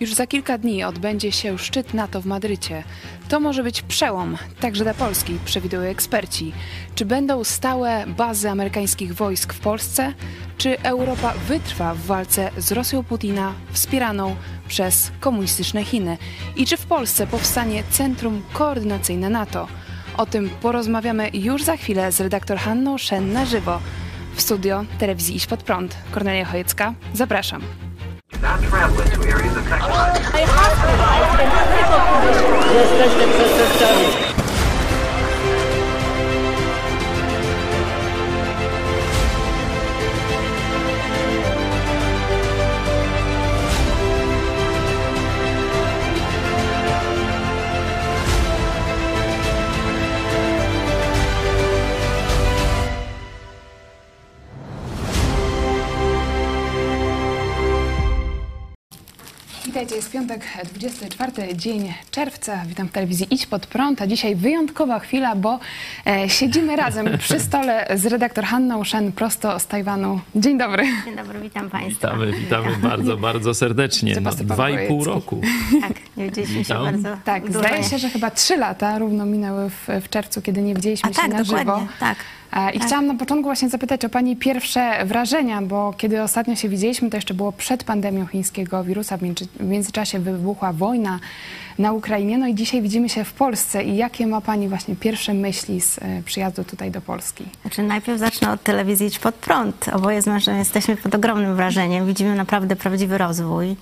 Już za kilka dni odbędzie się szczyt NATO w Madrycie. To może być przełom, także dla Polski, przewidują eksperci. Czy będą stałe bazy amerykańskich wojsk w Polsce? Czy Europa wytrwa w walce z Rosją Putina, wspieraną przez komunistyczne Chiny? I czy w Polsce powstanie Centrum Koordynacyjne NATO? O tym porozmawiamy już za chwilę z redaktor Hanną Szen na żywo. W studio telewizji Iść Pod Prąd. Kornelia Chojecka, zapraszam. Not traveling to areas affected by... I have survived in critical conditions. Your system, system. Piątek, 24 dzień czerwca. Witam w telewizji Idź Pod Prąd, a dzisiaj wyjątkowa chwila, bo e, siedzimy razem przy stole z redaktor Hanną Shen prosto z Tajwanu. Dzień dobry. Dzień dobry, witam Państwa. Witamy, witamy bardzo, bardzo serdecznie. No, dwa i pół roku. Tak, nie widzieliśmy się Witam. bardzo Tak, zdaje się, że chyba trzy lata równo minęły w, w czerwcu, kiedy nie widzieliśmy A się tak, na dokładnie, żywo. tak. E, I tak. chciałam na początku właśnie zapytać o Pani pierwsze wrażenia, bo kiedy ostatnio się widzieliśmy, to jeszcze było przed pandemią chińskiego wirusa. W, między, w międzyczasie wybuchła wojna na Ukrainie. No i dzisiaj widzimy się w Polsce. I jakie ma Pani właśnie pierwsze myśli z e, przyjazdu tutaj do Polski? Znaczy najpierw zacznę od telewizji Idź Pod Prąd. Oboje z mężem jesteśmy pod ogromnym wrażeniem. Widzimy naprawdę prawdziwy rozwój.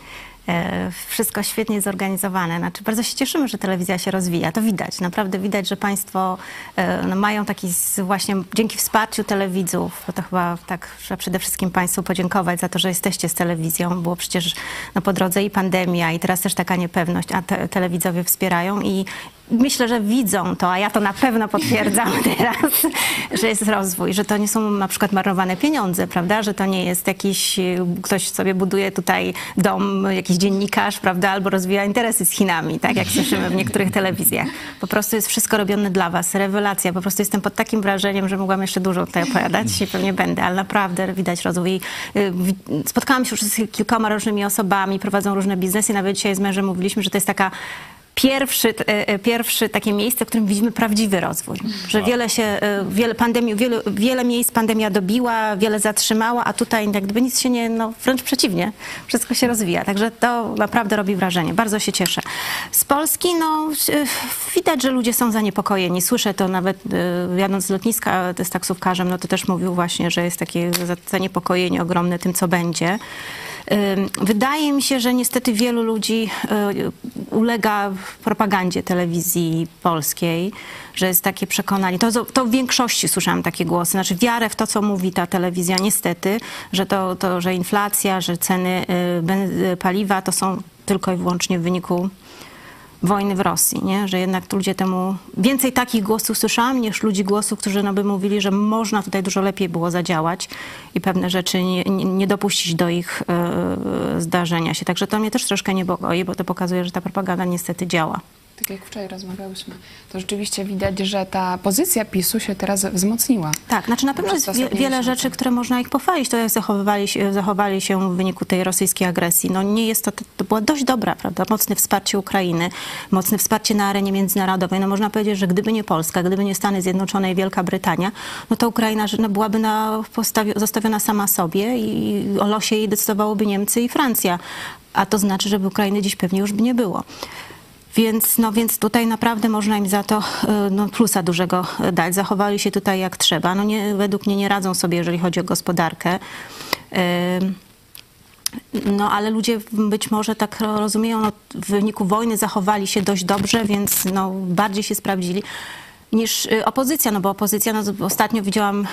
E, Wszystko świetnie zorganizowane. Znaczy, bardzo się cieszymy, że telewizja się rozwija. To widać. Naprawdę widać, że Państwo e, no, mają taki właśnie dzięki wsparciu telewidzów, to chyba tak trzeba przede wszystkim Państwu podziękować za to, że jesteście z telewizją. Było przecież no, po drodze i pandemia, i teraz też taka niepewność, a te, telewidzowie wspierają i myślę, że widzą to, a ja to na pewno potwierdzam teraz, że jest rozwój, że to nie są na przykład marnowane pieniądze, prawda, że to nie jest jakiś, y, ktoś sobie buduje tutaj dom, jakiś dziennikarz, prawda, albo rozwija interesy z Chinami, tak jak słyszymy w niektórych telewizjach. Po prostu jest wszystko robione dla was, rewelacja, po prostu jestem pod takim wrażeniem, że mogłam jeszcze dużo tutaj opowiadać. I pewnie będę, ale naprawdę widać rozwój. Y, Spotkałam się już z kilkoma różnymi osobami, prowadzą różne biznesy, nawet dzisiaj z mężem mówiliśmy, że to jest taka pierwszy, e, e, pierwszy takie miejsce, w którym widzimy prawdziwy rozwój. Że wiele się, e, wiele pandemii, wiele, wiele miejsc pandemia dobiła, wiele zatrzymała, a tutaj jak gdyby nic się nie, no wręcz przeciwnie, wszystko się rozwija. Także to naprawdę robi wrażenie. Bardzo się cieszę. Z Polski, no widać, że ludzie są zaniepokojeni. Słyszę to nawet jadąc z lotniska z taksówkarzem, no to też mówił właśnie, że jest takie za- zaniepokojenie ogromne tym, co będzie. Wydaje mi się, że niestety wielu ludzi y, ulega propagandzie telewizji polskiej, że jest takie przekonanie. To, to w większości słyszałam takie głosy. Znaczy wiarę w to, co mówi ta telewizja, niestety, że to, to że inflacja, że ceny y, y, paliwa to są tylko i wyłącznie w wyniku wojny w Rosji, nie? że jednak ludzie temu... Więcej takich głosów słyszałam niż ludzi głosów, którzy no by mówili, że można tutaj dużo lepiej było zadziałać i pewne rzeczy nie, nie, dopuścić do ich e, zdarzenia się. Także to mnie też troszkę niepokoi, bo to pokazuje, że ta propaganda niestety działa. Tak jak wczoraj rozmawiałyśmy, to rzeczywiście widać, że ta pozycja PiSu się teraz wzmocniła. Tak, znaczy na pewno jest wie, wiele rzeczy, które można ich pochwalić, to jak zachowywali się, zachowali się w wyniku tej rosyjskiej agresji. No nie jest to, to była dość dobra, prawda? Mocne wsparcie Ukrainy, mocne wsparcie na arenie międzynarodowej. No można powiedzieć, że gdyby nie Polska, gdyby nie Stany Zjednoczone i Wielka Brytania, no to Ukraina no, byłaby na, postawi, zostawiona sama sobie i o losie jej decydowałoby Niemcy i Francja. A to znaczy, że Ukrainy dziś pewnie już by nie było. Więc, no, więc tutaj naprawdę można im za to e, no, plusa dużego dać. Zachowali się tutaj jak trzeba. No nie, według mnie nie radzą sobie, jeżeli chodzi o gospodarkę. No, ale ludzie być może tak rozumieją, no, w wyniku wojny zachowali się dość dobrze, więc no, bardziej się sprawdzili niż y, opozycja, no bo opozycja, no, ostatnio widziałam,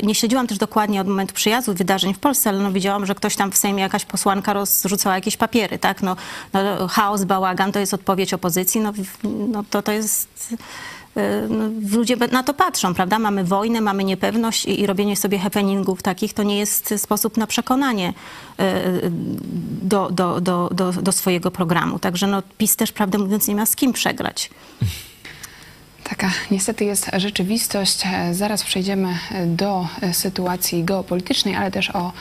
y, nie śledziłam też dokładnie od momentu przyjazdu wydarzeń w Polsce, ale no, widziałam, że ktoś tam w Sejmie, jakaś posłanka rozrzucała jakieś papiery, tak, no, no chaos, bałagan to jest odpowiedź opozycji, no, no to to jest... y, No, ludzie na to patrzą, prawda? Mamy wojnę, mamy niepewność i, i robienie sobie happeningów takich to nie jest sposób na przekonanie do, do, do, do, do swojego programu. Także no, PiS też, prawdę mówiąc, nie ma z kim przegrać. Taka niestety jest rzeczywistość. E, Zaraz przejdziemy e, do e, sytuacji geopolitycznej, ale też o,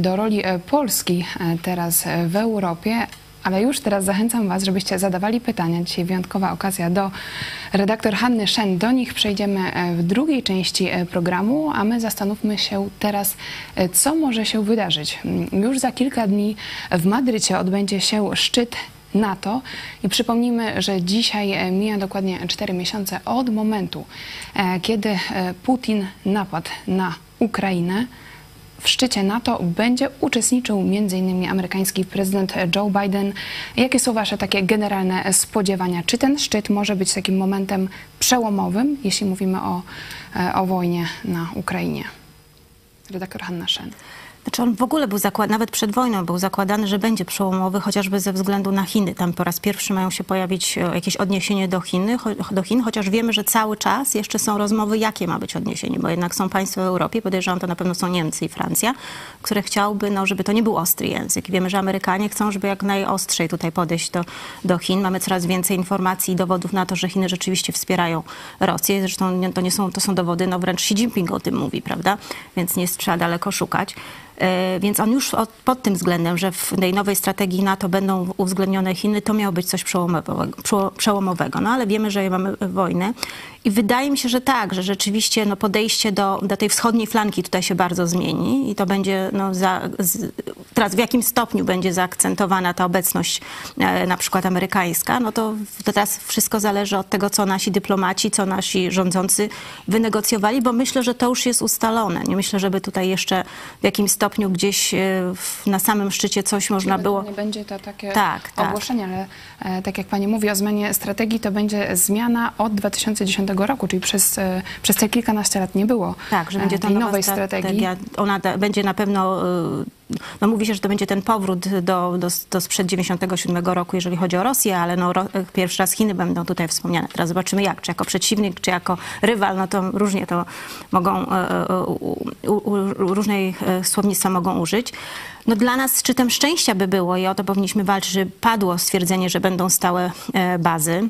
do roli Polski teraz w Europie. Ale już teraz zachęcam Was, żebyście zadawali pytania. Dzisiaj wyjątkowa okazja do redaktor Hanny Szen. Do nich przejdziemy w drugiej części programu, a my zastanówmy się teraz, co może się wydarzyć. Mm, Już za kilka dni w Madrycie odbędzie się szczyt NATO i przypomnijmy, że dzisiaj e, mija dokładnie 4 miesiące od momentu, e, kiedy e, Putin napadł na Ukrainę. W szczycie NATO będzie uczestniczył m.in. amerykański prezydent Joe Biden. Jakie są Wasze takie generalne spodziewania? Czy ten szczyt może być takim momentem przełomowym, jeśli mówimy o, o wojnie na Ukrainie? Redaktor Hanna Szen. Znaczy on w ogóle był zakładany, nawet przed wojną był zakładany, że będzie przełomowy, chociażby ze względu na Chiny. Tam po raz pierwszy mają się pojawić e, jakieś odniesienie do, Chiny, do Chin, chociaż wiemy, że cały czas jeszcze są rozmowy, jakie ma być odniesienie, bo jednak są państwa w Europie, podejrzewam, to na pewno są Niemcy i Francja, które chciałby, no, żeby to nie był ostry język. Wiemy, że Amerykanie chcą, żeby jak najostrzej tutaj podejść do, do Chin. Mamy coraz więcej informacji i dowodów na to, że Chiny rzeczywiście wspierają Rosję. Zresztą to nie są, to są dowody, no wręcz Xi Jinping o tym mówi, prawda? Więc nie trzeba daleko szukać. E, Więc on już od, pod tym względem, że w tej nowej strategii NATO będą uwzględnione Chiny, to miało być coś przełomowego. przeło- przełomowego. No ale wiemy, że mamy wojnę i wydaje mi się, że tak, że rzeczywiście no, podejście do, do tej wschodniej flanki tutaj się bardzo zmieni i to będzie no, za, z, teraz w jakim stopniu będzie zaakcentowana ta obecność e, na przykład amerykańska, no to, to teraz wszystko zależy od tego, co nasi dyplomaci, co nasi rządzący wynegocjowali, bo myślę, że to już jest ustalone. Nie myślę, żeby tutaj jeszcze w jakimś stopniu gdzieś e, w, na samym szczycie coś można było... Nie będzie to takie Tak, tak. ogłoszenie, ale e, tak jak Pani mówi o zmianie strategii, to będzie zmiana od 2010 roku, czyli przez, e, przez te kilkanaście lat nie było Tak, że będzie to nowa nowej strategii. Ona da, będzie na pewno, no mówi się, że to będzie ten powrót do, do, do sprzed 97 roku, jeżeli chodzi o Rosję, ale no, pierwszy raz Chiny będą tutaj wspomniane. Teraz zobaczymy jak, czy jako przeciwnik, czy jako rywal, no to różnie to mogą, y, y, u, u, u, różnej y, słownictwa mogą użyć. No dla nas szczytem szczęścia by było i o to powinniśmy walczyć, że padło stwierdzenie, że będą stałe e, bazy.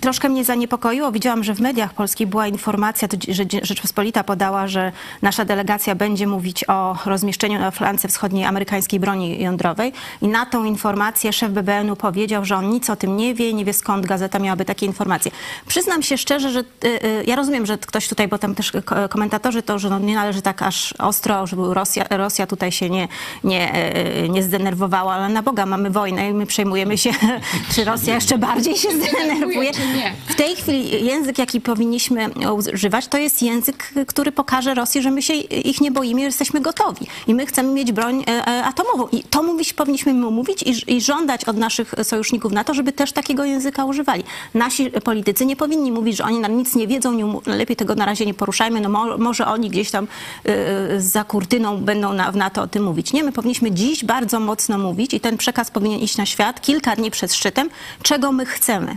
Troszkę mnie zaniepokoiło. Widziałam, że w mediach polskich była informacja, że Rzeczpospolita podała, że nasza delegacja będzie mówić o rozmieszczeniu na flance wschodniej amerykańskiej broni jądrowej. I na tą informację szef BBN-u powiedział, że on nic o tym nie wie, nie wie skąd gazeta miałaby takie informacje. Przyznam się szczerze, że y, y, ja rozumiem, że ktoś tutaj, bo tam też ko- komentatorzy to, że no nie należy tak aż ostro, żeby Rosja, Rosja tutaj się nie, nie, y, nie zdenerwowała, ale na Boga mamy wojnę i my przejmujemy się, czy Rosja jeszcze bardziej się zdenerwuje. W tej chwili język, jaki powinniśmy używać, to jest język, który pokaże Rosji, że my się ich nie boimy, że jesteśmy gotowi. I my chcemy mieć broń e, e, atomową. I to mówić, powinniśmy mu mówić i, i żądać od naszych sojuszników NATO, żeby też takiego języka używali. Nasi politycy nie powinni mówić, że oni nam nic nie wiedzą, nie, lepiej tego na razie nie poruszajmy, no mo, może oni gdzieś tam e, za kurtyną będą na, w NATO o tym mówić. Nie, my powinniśmy dziś bardzo mocno mówić i ten przekaz powinien iść na świat kilka dni przed szczytem, czego my chcemy.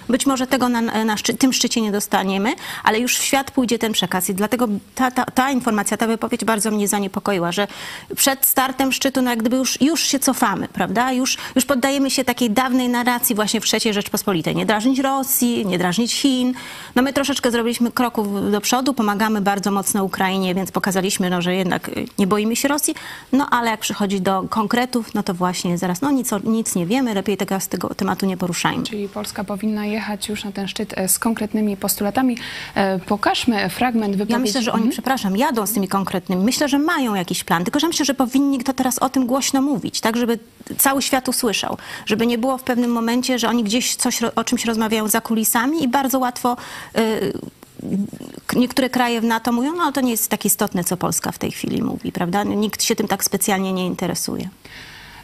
Być może tego na, na szczy, tym szczycie nie dostaniemy, ale już w świat pójdzie ten przekaz. I dlatego ta, ta, ta informacja, ta wypowiedź bardzo mnie zaniepokoiła, że przed startem szczytu, no jak gdyby już, już się cofamy, prawda? Już, już poddajemy się takiej dawnej narracji właśnie w trzeciej Rzeczpospolitej. Nie drażnić Rosji, nie drażnić Chin. No my troszeczkę zrobiliśmy kroków do przodu, pomagamy bardzo mocno Ukrainie, więc pokazaliśmy, no, że jednak nie boimy się Rosji. No ale jak przychodzi do konkretów, no to właśnie zaraz, no nic, nic nie wiemy, lepiej tego, z tego tematu nie poruszajmy. Czyli Polska powinna jechać już na ten szczyt e, z konkretnymi postulatami. E, Pokażmy fragment wypowiedzi. Ja myślę, że oni, Mhm. przepraszam, jadą z tymi konkretnymi. Myślę, że mają jakiś plan, tylko że myślę, że powinni to teraz o tym głośno mówić, tak, żeby cały świat usłyszał. Żeby nie było w pewnym momencie, że oni gdzieś coś, o czymś rozmawiają za kulisami i bardzo łatwo y, niektóre kraje w NATO mówią, no ale to nie jest tak istotne, co Polska w tej chwili mówi, prawda? Nikt się tym tak specjalnie nie interesuje.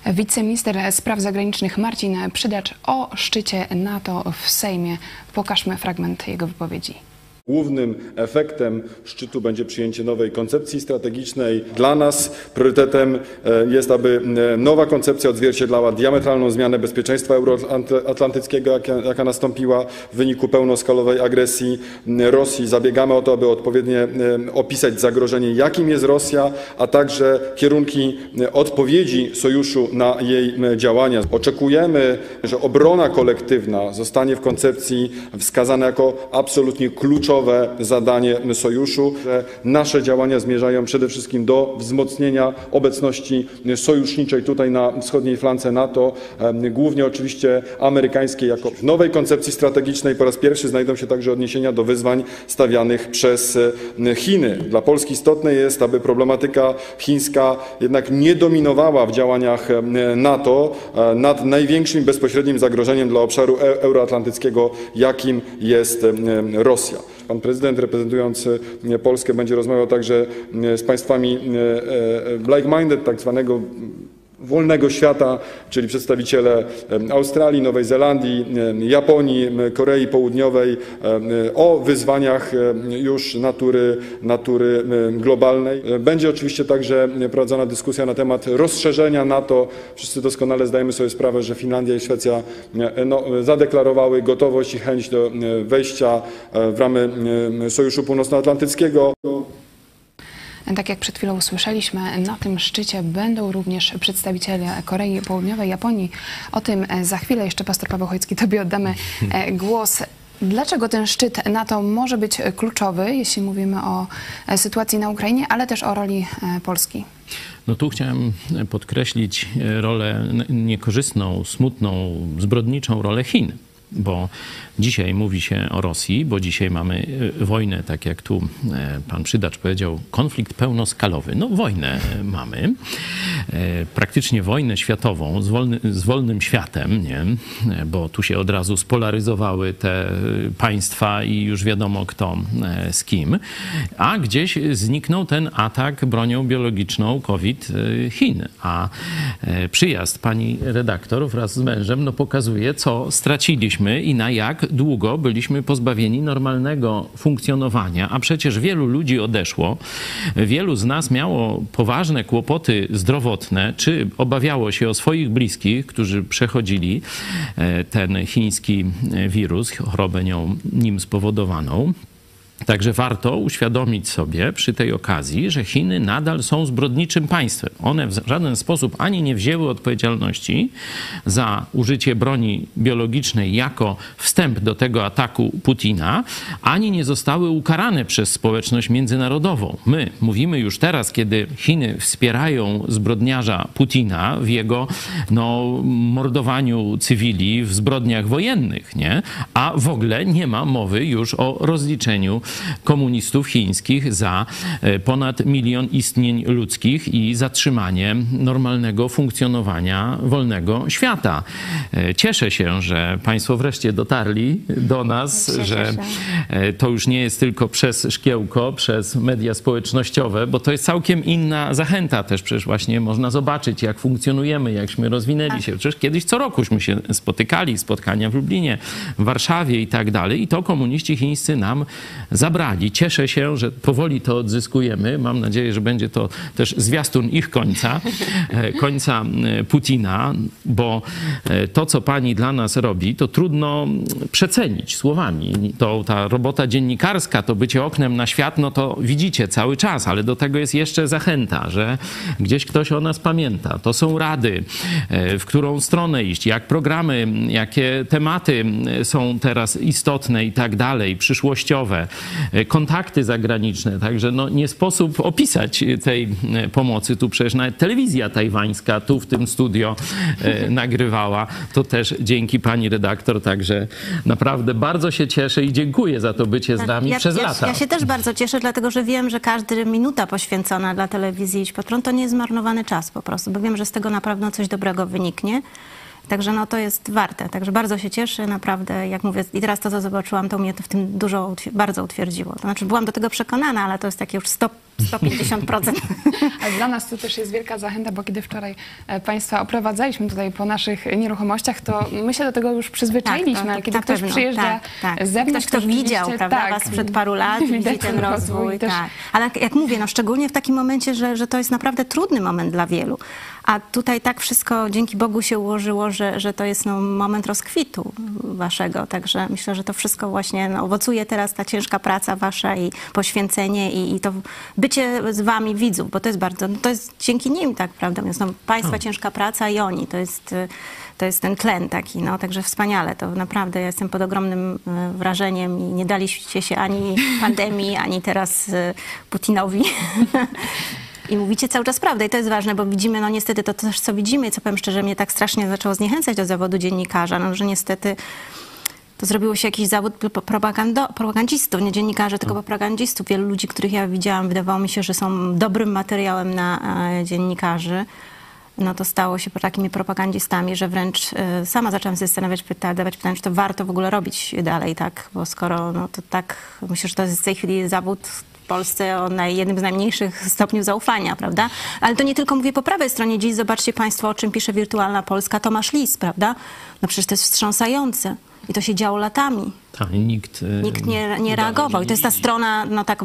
Wiceminister spraw zagranicznych Marcin Przydacz o szczycie NATO w Sejmie. Pokażmy fragment jego wypowiedzi. Głównym efektem szczytu będzie przyjęcie nowej koncepcji strategicznej. Dla nas priorytetem e, jest, aby e, nowa koncepcja odzwierciedlała diametralną zmianę bezpieczeństwa euroatlantyckiego, jaka, nastąpiła w wyniku pełnoskalowej agresji Rosji. Zabiegamy o to, aby odpowiednio e, opisać zagrożenie, jakim jest Rosja, a także kierunki odpowiedzi sojuszu na jej działania. Oczekujemy, że obrona kolektywna zostanie w koncepcji wskazana jako absolutnie kluczowa kluczowe zadanie sojuszu. Nasze działania zmierzają przede wszystkim do wzmocnienia obecności sojuszniczej tutaj na wschodniej flance NATO, głównie oczywiście amerykańskiej. Jako w nowej koncepcji strategicznej po raz pierwszy znajdą się także odniesienia do wyzwań stawianych przez Chiny. Dla Polski istotne jest, aby problematyka chińska jednak nie dominowała w działaniach NATO e, nad największym bezpośrednim zagrożeniem dla obszaru e- euroatlantyckiego, jakim jest Rosja. Pan prezydent reprezentując e, Polskę będzie rozmawiał także e, z państwami e, e, like-minded, tak zwanego wolnego świata, czyli przedstawiciele Australii, Nowej Zelandii, Japonii, Korei Południowej o wyzwaniach już natury, natury globalnej. E, Będzie oczywiście także prowadzona dyskusja na temat rozszerzenia NATO. Wszyscy doskonale zdajemy sobie sprawę, że Finlandia i Szwecja no, zadeklarowały gotowość i chęć do wejścia e, w ramy Sojuszu Północnoatlantyckiego. Tak jak przed chwilą usłyszeliśmy, na tym szczycie będą również przedstawiciele Korei Południowej, Japonii. O tym e, za chwilę jeszcze pastor Paweł Chojecki tobie oddamy e, głos. Dlaczego ten szczyt NATO może być kluczowy, jeśli mówimy o e, sytuacji na Ukrainie, ale też o roli Polski? No tu chciałem podkreślić rolę niekorzystną, smutną, zbrodniczą rolę Chin. Bo dzisiaj mówi się o Rosji, bo dzisiaj mamy e, wojnę, tak jak tu e, pan Przydacz powiedział, konflikt pełnoskalowy. No wojnę e, mamy, praktycznie wojnę światową z, wolny, z wolnym światem, nie? Bo tu się od razu spolaryzowały te państwa i już wiadomo kto z kim. A gdzieś zniknął ten atak bronią biologiczną COVID Chin. A przyjazd pani redaktor wraz z mężem no, pokazuje, co straciliśmy i na jak długo byliśmy pozbawieni normalnego funkcjonowania. A przecież wielu ludzi odeszło. Wielu z nas miało poważne kłopoty zdrowotne, czy obawiało się o swoich bliskich, którzy przechodzili e, ten chiński e, wirus, chorobę nią, nim spowodowaną. Także warto uświadomić sobie przy tej okazji, że Chiny nadal są zbrodniczym państwem. One w żaden sposób ani nie wzięły odpowiedzialności za użycie broni biologicznej jako wstęp do tego ataku Putina, ani nie zostały ukarane przez społeczność międzynarodową. My mówimy już teraz, kiedy Chiny wspierają zbrodniarza Putina w jego no, mordowaniu cywili, w zbrodniach wojennych, nie? a w ogóle nie ma mowy już o rozliczeniu komunistów chińskich za e, ponad milion istnień ludzkich i zatrzymanie normalnego funkcjonowania wolnego świata. E, Cieszę się, że Państwo wreszcie dotarli do nas, Cieszę że się. e, to już nie jest tylko przez szkiełko, przez media społecznościowe, bo to jest całkiem inna zachęta też. Przecież właśnie można zobaczyć, jak funkcjonujemy, jakśmy rozwinęli się. Przecież kiedyś co rokuśmy się spotykali, spotkania w Lublinie, w Warszawie i tak dalej. I to komuniści chińscy nam zabrali. Cieszę się, że powoli to odzyskujemy. Mam nadzieję, że będzie to też zwiastun ich końca, e, końca e, Putina, bo e, to, co pani dla nas robi, to trudno przecenić słowami. To ta robota dziennikarska, to bycie oknem na świat, no to widzicie cały czas, ale do tego jest jeszcze zachęta, że gdzieś ktoś o nas pamięta. To są rady, w którą stronę iść, jak programy, jakie tematy są teraz istotne i tak dalej, przyszłościowe, kontakty zagraniczne. Także no, nie sposób opisać tej e, pomocy. Tu przecież nawet telewizja tajwańska tu w tym studio e, nagrywała. To też dzięki pani redaktor. Także naprawdę bardzo się cieszę i dziękuję za to bycie z nami ja, przez ja, lata. Ja się też bardzo cieszę, dlatego że wiem, że każda minuta poświęcona dla telewizji Idź Pod Prąd to nie jest zmarnowany czas po prostu, bo wiem, że z tego naprawdę coś dobrego wyniknie. Także no to jest warte. Także bardzo się cieszę, naprawdę, jak mówię, i teraz to, co zobaczyłam, to mnie to w tym dużo, bardzo utwierdziło. To znaczy byłam do tego przekonana, ale to jest takie już 100, 150%. Ale dla nas to też jest wielka zachęta, bo kiedy wczoraj e, Państwa oprowadzaliśmy tutaj po naszych nieruchomościach, to my się do tego już przyzwyczailiśmy, Tak, to- kiedy ktoś pewno, przyjeżdża tak, tak. z zewnątrz, Ktoś, kto to widział prawda, tak, was przed paru lat, widzi ten rozwój. też Tak. Ale jak- jak mówię, no szczególnie w takim momencie, że, że to jest naprawdę trudny moment dla wielu. A tutaj tak wszystko dzięki Bogu się ułożyło, że, że to jest no, moment rozkwitu waszego. Także myślę, że to wszystko właśnie no, owocuje teraz ta ciężka praca wasza i poświęcenie i, i to bycie bycie z wami widzów, bo to jest bardzo, no to jest dzięki nim, tak, prawda, więc no, państwa ciężka praca i oni, to jest, y, to jest ten tlen taki, no, także wspaniale, to naprawdę ja jestem pod ogromnym y, wrażeniem i nie daliście się ani pandemii, ani teraz y, Putinowi. I mówicie cały czas prawdę i to jest ważne, bo widzimy, no niestety to też co widzimy, co powiem szczerze, mnie tak strasznie zaczęło zniechęcać do zawodu dziennikarza, no, że niestety to zrobiło się jakiś zawód propagando, propagandzistów, nie dziennikarzy, tylko propagandzistów. Wielu ludzi, których ja widziałam, wydawało mi się, że są dobrym materiałem na e, dziennikarzy. No to stało się takimi propagandzistami, że wręcz e, sama zaczęłam się zastanawiać, pyta, dawać pytanie, czy to warto w ogóle robić dalej, tak? Bo skoro, no to tak, myślę, że to jest w tej chwili zawód w Polsce o naj, jednym z najmniejszych stopniów zaufania, prawda? Ale to nie tylko mówię po prawej stronie. Dziś zobaczcie Państwo, o czym pisze Wirtualna Polska Tomasz Lis, prawda? No przecież to jest wstrząsające. I to się działo latami. Tak, nikt, e, Nikt nie, nie reagował. I to jest ta strona no, tak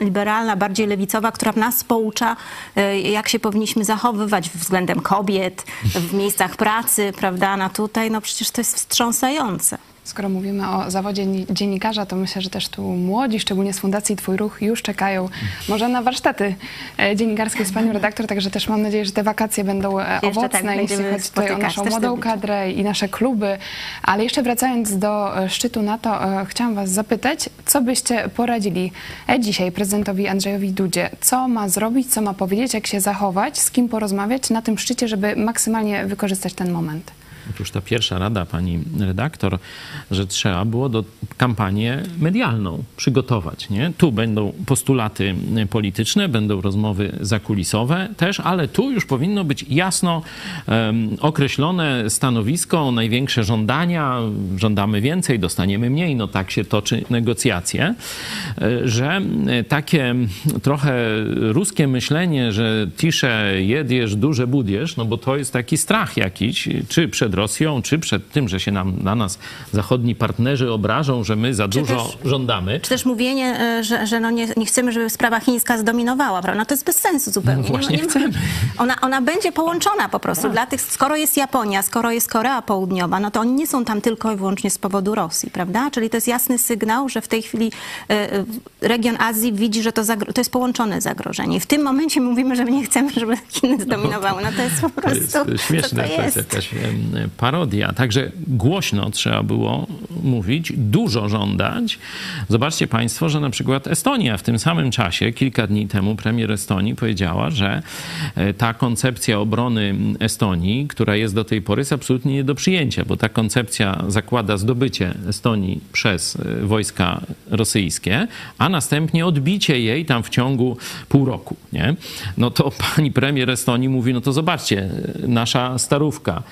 liberalna, bardziej lewicowa, która nas poucza, e, jak się powinniśmy zachowywać względem kobiet, w miejscach pracy, prawda? No tutaj, no przecież to jest wstrząsające. Skoro mówimy o zawodzie ni- dziennikarza, to myślę, że też tu młodzi, szczególnie z Fundacji Twój Ruch, już czekają może na warsztaty e, dziennikarskie z panią redaktor, także też mam nadzieję, że te wakacje będą e, Jeszcze owocne, tak, jeśli chodzi tutaj o naszą młodą tak kadrę i nasze kluby. Ale jeszcze wracając do e, szczytu NATO, chciałam was zapytać, co byście poradzili dzisiaj prezydentowi Andrzejowi Dudzie? Co ma zrobić, co ma powiedzieć, jak się zachować, z kim porozmawiać na tym szczycie, żeby maksymalnie wykorzystać ten moment? Otóż ta pierwsza rada pani redaktor, że trzeba było do kampanię medialną przygotować. Nie? Tu będą postulaty polityczne, będą rozmowy zakulisowe też, ale tu już powinno być jasno em, określone stanowisko, największe żądania, żądamy więcej, dostaniemy mniej, no tak się toczy negocjacje, e, że takie trochę ruskie myślenie, że tisze jedziesz, duże budziesz, no bo to jest taki strach jakiś, czy przed Rosją, czy przed tym, że się nam, na nas zachodni partnerzy obrażą, że my za dużo też- żądamy. Czy też mówienie, e, że, że no nie, nie chcemy, żeby sprawa chińska zdominowała, prawda? No to jest bez sensu zupełnie. No właśnie chcemy. Ona, ona będzie połączona po prostu. Dla tych, skoro jest Japonia, skoro jest Korea Południowa, no to oni nie są tam tylko i wyłącznie z powodu Rosji, prawda? Czyli to jest jasny sygnał, że w tej chwili e, e, region Azji widzi, że to, zagro- to jest połączone zagrożenie. I w tym momencie mówimy, że my nie chcemy, żeby Chiny zdominowały. No to jest po To prostu, jest co śmieszne, to to jest jest? jakaś parodia. Także głośno trzeba było mówić, dużo żądać. Zobaczcie Państwo, że na przykład Estonia w tym samym czasie, kilka dni temu, premier Estonii powiedziała, że e, ta koncepcja obrony Estonii, która jest do tej pory, jest absolutnie nie do przyjęcia, bo ta koncepcja zakłada zdobycie Estonii przez e, wojska rosyjskie, a następnie odbicie jej tam w ciągu pół roku. Nie? No to pani premier Estonii mówi, no to zobaczcie, nasza starówka,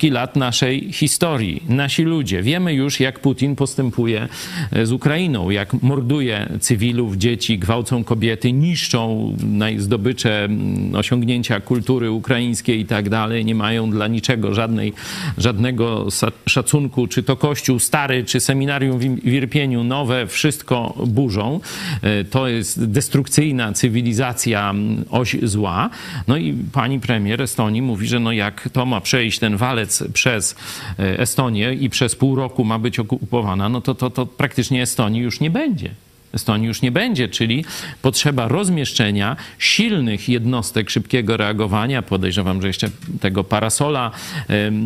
setki lat naszej historii, nasi ludzie. Wiemy już, jak Putin postępuje e, z Ukrainą, jak morduje cywilów, dzieci, gwałcą kobiety, niszczą zdobycze, mm, osiągnięcia kultury ukraińskiej i tak dalej. Nie mają dla niczego żadnej, żadnego szacunku, czy to kościół stary, czy seminarium w Im- w Irpieniu nowe, wszystko burzą. E, To jest destrukcyjna cywilizacja, mm, oś zła. No i pani premier Estonii mówi, że no jak to ma przejść ten walec przez e, Estonię i przez pół roku ma być okupowana, no to, to, to praktycznie Estonii już nie będzie. Estonii już nie będzie, czyli potrzeba rozmieszczenia silnych jednostek szybkiego reagowania. Podejrzewam, że jeszcze tego parasola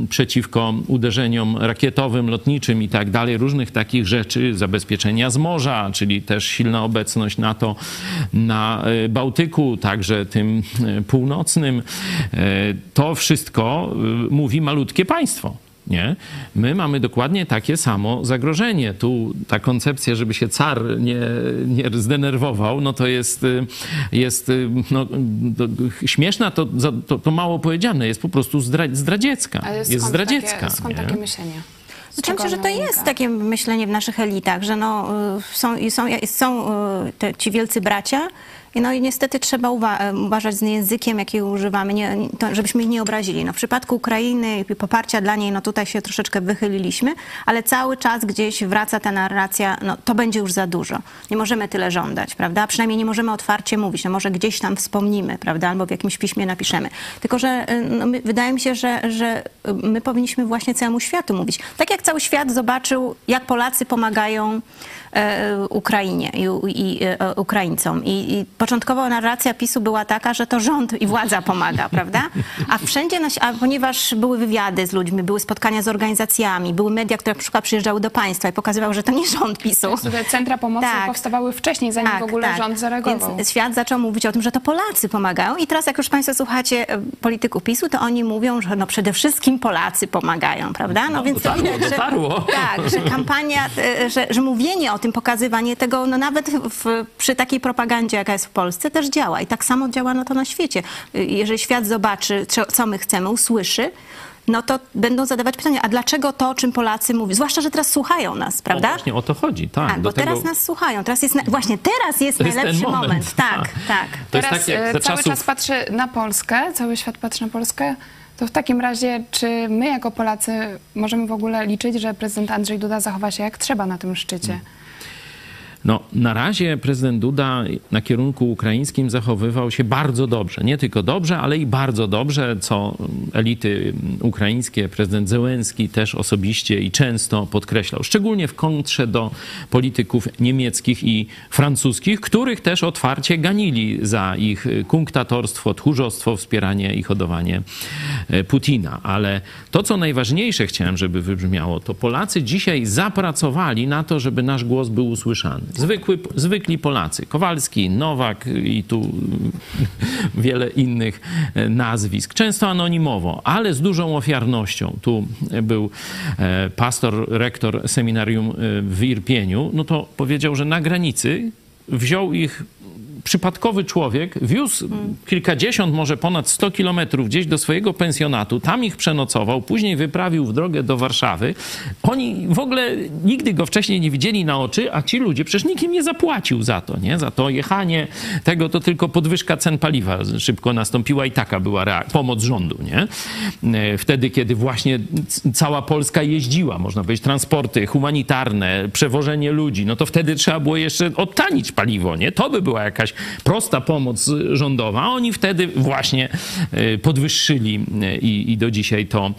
przeciwko uderzeniom rakietowym, lotniczym i tak dalej, różnych takich rzeczy, zabezpieczenia z morza, czyli też silna obecność NATO na e, Bałtyku, także tym e, północnym. E, To wszystko mówi malutkie państwo. Nie? My mamy dokładnie takie samo zagrożenie. Tu ta koncepcja, żeby się car nie, nie zdenerwował, no to jest, y, jest y, no, to, śmieszna, to, to, to mało powiedziane, jest po prostu zdra, zdradziecka. Ale Jest skąd zdradziecka. Takie, skąd nie? takie myślenie? Z Znaczy, myślę, że to jest takie myślenie w naszych elitach, że no, y, są, są, są te, ci wielcy bracia no i niestety trzeba uwa- uważać z językiem, jakiego używamy, nie, to, żebyśmy ich nie obrazili. No, w przypadku Ukrainy i poparcia dla niej, no tutaj się troszeczkę wychyliliśmy, ale cały czas gdzieś wraca ta narracja, no to będzie już za dużo. Nie możemy tyle żądać, prawda? Przynajmniej nie możemy otwarcie mówić, no może gdzieś tam wspomnimy, prawda? Albo w jakimś piśmie napiszemy. Tylko, że y, no, wydaje mi się, że, że y, my powinniśmy właśnie całemu światu mówić. Tak jak cały świat zobaczył, jak Polacy pomagają Ukrainie i, i e, Ukraińcom. I, I początkowo narracja PiSu była taka, że to rząd i władza pomaga, prawda? A wszędzie, na, a ponieważ były wywiady z ludźmi, były spotkania z organizacjami, były media, które na przykład przyjeżdżały do państwa i pokazywały, że to nie rząd PiSu. Te centra pomocy Tak. powstawały wcześniej, zanim w ogóle rząd zareagował. Więc świat zaczął mówić o tym, że to Polacy pomagają i teraz jak już państwo słuchacie e, polityków PiSu, to oni mówią, że no przede wszystkim Polacy pomagają, prawda? No, więc dotarło, to widać, że, dotarło. tak, że kampania, e, że, że mówienie o tym, pokazywanie tego, no nawet w, przy takiej propagandzie, jaka jest w Polsce, też działa. I tak samo działa no to na świecie. E, Jeżeli świat zobaczy, co- my chcemy, usłyszy, no to będą zadawać pytania, a dlaczego to, o czym Polacy mówią? Zwłaszcza, że teraz słuchają nas, O, prawda? właśnie o to chodzi, tak. Tak, do bo tego... teraz nas słuchają. Teraz jest na, właśnie teraz jest To jest ten najlepszy moment, moment. Tak, tak. To jest Teraz tak e, cały czasów... czas patrzy na Polskę, cały świat patrzy na Polskę. To w takim razie, czy my jako Polacy możemy w ogóle liczyć, że prezydent Andrzej Duda zachowa się jak trzeba na tym szczycie? No, na razie prezydent Duda na kierunku ukraińskim zachowywał się bardzo dobrze. Nie tylko dobrze, ale i bardzo dobrze, co elity ukraińskie, prezydent Zełenski też osobiście i często podkreślał. Szczególnie w kontrze do polityków niemieckich i francuskich, których też otwarcie ganili za ich kunktatorstwo, tchórzostwo, wspieranie i hodowanie e, Putina. Ale to, co najważniejsze chciałem, żeby wybrzmiało, to Polacy dzisiaj zapracowali na to, żeby nasz głos był usłyszany. Zwykły, zwykli Polacy, Kowalski, Nowak i tu wiele innych e, nazwisk, często anonimowo, ale z dużą ofiarnością. Tu był e, pastor, rektor seminarium e, w Irpieniu, no to powiedział, że na granicy wziął ich przypadkowy człowiek wiózł kilkadziesiąt, może ponad 100 kilometrów gdzieś do swojego pensjonatu, tam ich przenocował, później wyprawił w drogę do Warszawy. Oni w ogóle nigdy go wcześniej nie widzieli na oczy, a ci ludzie, przecież nikt im nie zapłacił za to, nie? Za to jechanie tego, to tylko podwyżka cen paliwa szybko nastąpiła i taka była reak- pomoc rządu, nie? E, Wtedy, kiedy właśnie cała Polska jeździła, można powiedzieć, transporty humanitarne, przewożenie ludzi, no to wtedy trzeba było jeszcze odtanić paliwo, nie? To by była jakaś prosta pomoc rządowa. Oni wtedy właśnie e, podwyższyli e, i, i do dzisiaj to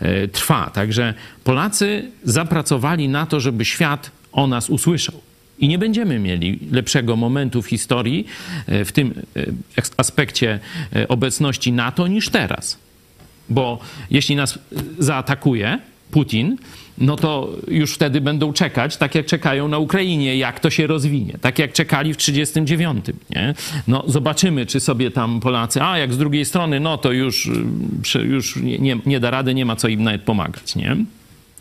e, trwa. Także Polacy zapracowali na to, żeby świat o nas usłyszał. I nie będziemy mieli lepszego momentu w historii w tym aspekcie obecności NATO niż teraz. Bo jeśli nas zaatakuje Putin, no to już wtedy będą czekać, tak jak czekają na Ukrainie, jak to się rozwinie. Tak jak czekali w 1939. Nie? No zobaczymy, czy sobie tam Polacy, a jak z drugiej strony, no to już, już nie, nie, nie da rady, nie ma co im nawet pomagać. Nie?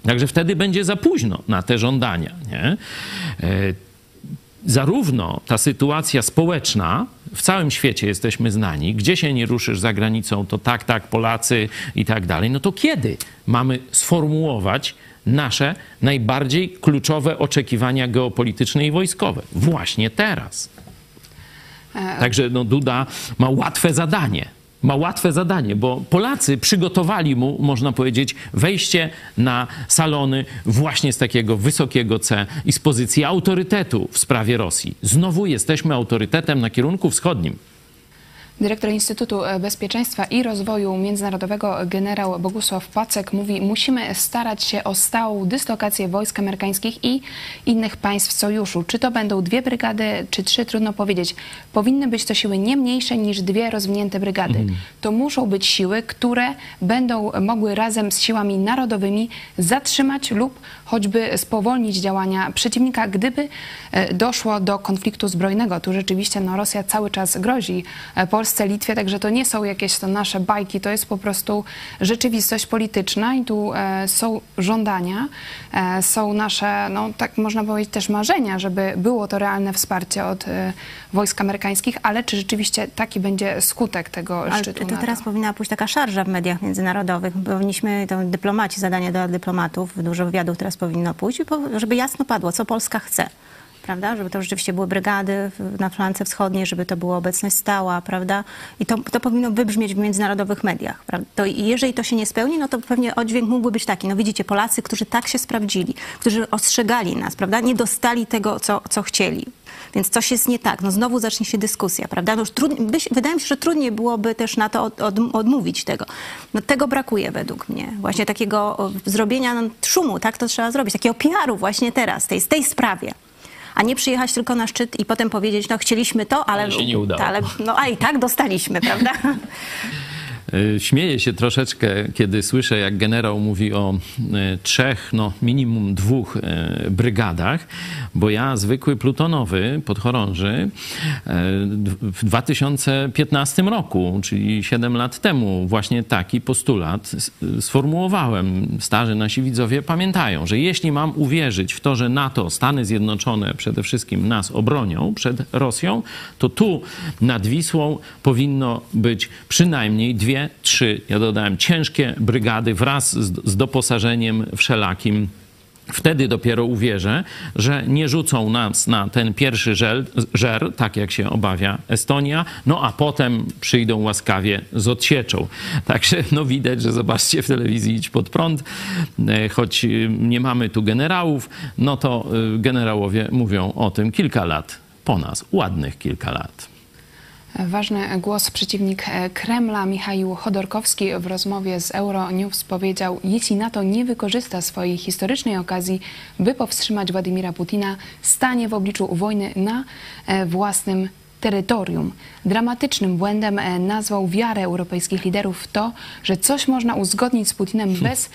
Także wtedy będzie za późno na te żądania. Nie? E, zarówno ta sytuacja społeczna, w całym świecie jesteśmy znani, gdzie się nie ruszysz za granicą, to tak, tak, Polacy i tak dalej, no to kiedy mamy sformułować nasze najbardziej kluczowe oczekiwania geopolityczne i wojskowe? Właśnie teraz. Także no, Duda ma łatwe zadanie. Ma łatwe zadanie, bo Polacy przygotowali mu, można powiedzieć, wejście na salony właśnie z takiego wysokiego C i z pozycji autorytetu w sprawie Rosji. Znowu jesteśmy autorytetem na kierunku wschodnim. Dyrektor Instytutu Bezpieczeństwa i Rozwoju Międzynarodowego generał Bogusław Pacek mówi, musimy starać się o stałą dyslokację wojsk amerykańskich i innych państw sojuszu. Czy to będą dwie brygady, czy trzy, trudno powiedzieć. Powinny być to siły nie mniejsze niż dwie rozwinięte brygady. To muszą być siły, które będą mogły razem z siłami narodowymi zatrzymać lub choćby spowolnić działania przeciwnika, gdyby e, doszło do konfliktu zbrojnego. Tu rzeczywiście no, Rosja cały czas grozi e, Polsce, Litwie, także to nie są jakieś to nasze bajki, to jest po prostu rzeczywistość polityczna i tu e, są żądania, e, są nasze, no tak można powiedzieć też marzenia, żeby było to realne wsparcie od e, wojsk amerykańskich, ale czy rzeczywiście taki będzie skutek tego Ale szczytu to teraz powinna pójść taka szarża w mediach międzynarodowych. Powinniśmy, to dyplomaci, zadanie dla dyplomatów, dużo wywiadów teraz powinno pójść, żeby jasno padło, co Polska chce. Prawda? Żeby to rzeczywiście były brygady na flance wschodniej, żeby to była obecność stała, prawda? I to, to powinno wybrzmieć w międzynarodowych mediach. Prawda? To jeżeli to się nie spełni, no to pewnie oddźwięk mógłby być taki. No widzicie, Polacy, którzy tak się sprawdzili, którzy ostrzegali nas, prawda? Nie dostali tego, co, co chcieli. Więc coś jest nie tak. No znowu zacznie się dyskusja, prawda? No już byś- wydaje mi się, że trudniej byłoby też na to od, od, odmówić tego. No tego brakuje według mnie. Właśnie takiego zrobienia no, szumu, tak to trzeba zrobić. Takiego PR-u właśnie teraz, tej, tej sprawie. A nie przyjechać tylko na szczyt i potem powiedzieć, no chcieliśmy to, ale, Ale się nie udało. Ale, no a i tak dostaliśmy, prawda? Y, Śmieję się troszeczkę, kiedy słyszę, jak generał mówi o y, trzech, no minimum dwóch y, brygadach, bo ja zwykły plutonowy podchorąży w 2015 roku, czyli 7 lat temu, właśnie taki postulat sformułowałem. Starzy nasi widzowie pamiętają, że jeśli mam uwierzyć w to, że NATO, Stany Zjednoczone przede wszystkim nas obronią przed Rosją, to tu nad Wisłą powinno być przynajmniej dwie, trzy, ja dodałem, ciężkie brygady wraz z, z doposażeniem wszelakim. Wtedy dopiero uwierzę, że nie rzucą nas na ten pierwszy żel, żer, tak jak się obawia Estonia, no a potem przyjdą łaskawie z odsieczą. Także no widać, że zobaczcie w telewizji Idź Pod Prąd, e, choć e, nie mamy tu generałów, no to e, generałowie mówią o tym kilka lat po nas, ładnych kilka lat. Ważny głos przeciwnik e, Kremla Michał Chodorkowski w rozmowie z Euronews powiedział, jeśli NATO nie wykorzysta swojej historycznej okazji, by powstrzymać Władimira Putina, stanie w obliczu wojny na e, własnym terytorium. Dramatycznym błędem e, nazwał wiarę europejskich liderów w to, że coś można uzgodnić z Putinem bez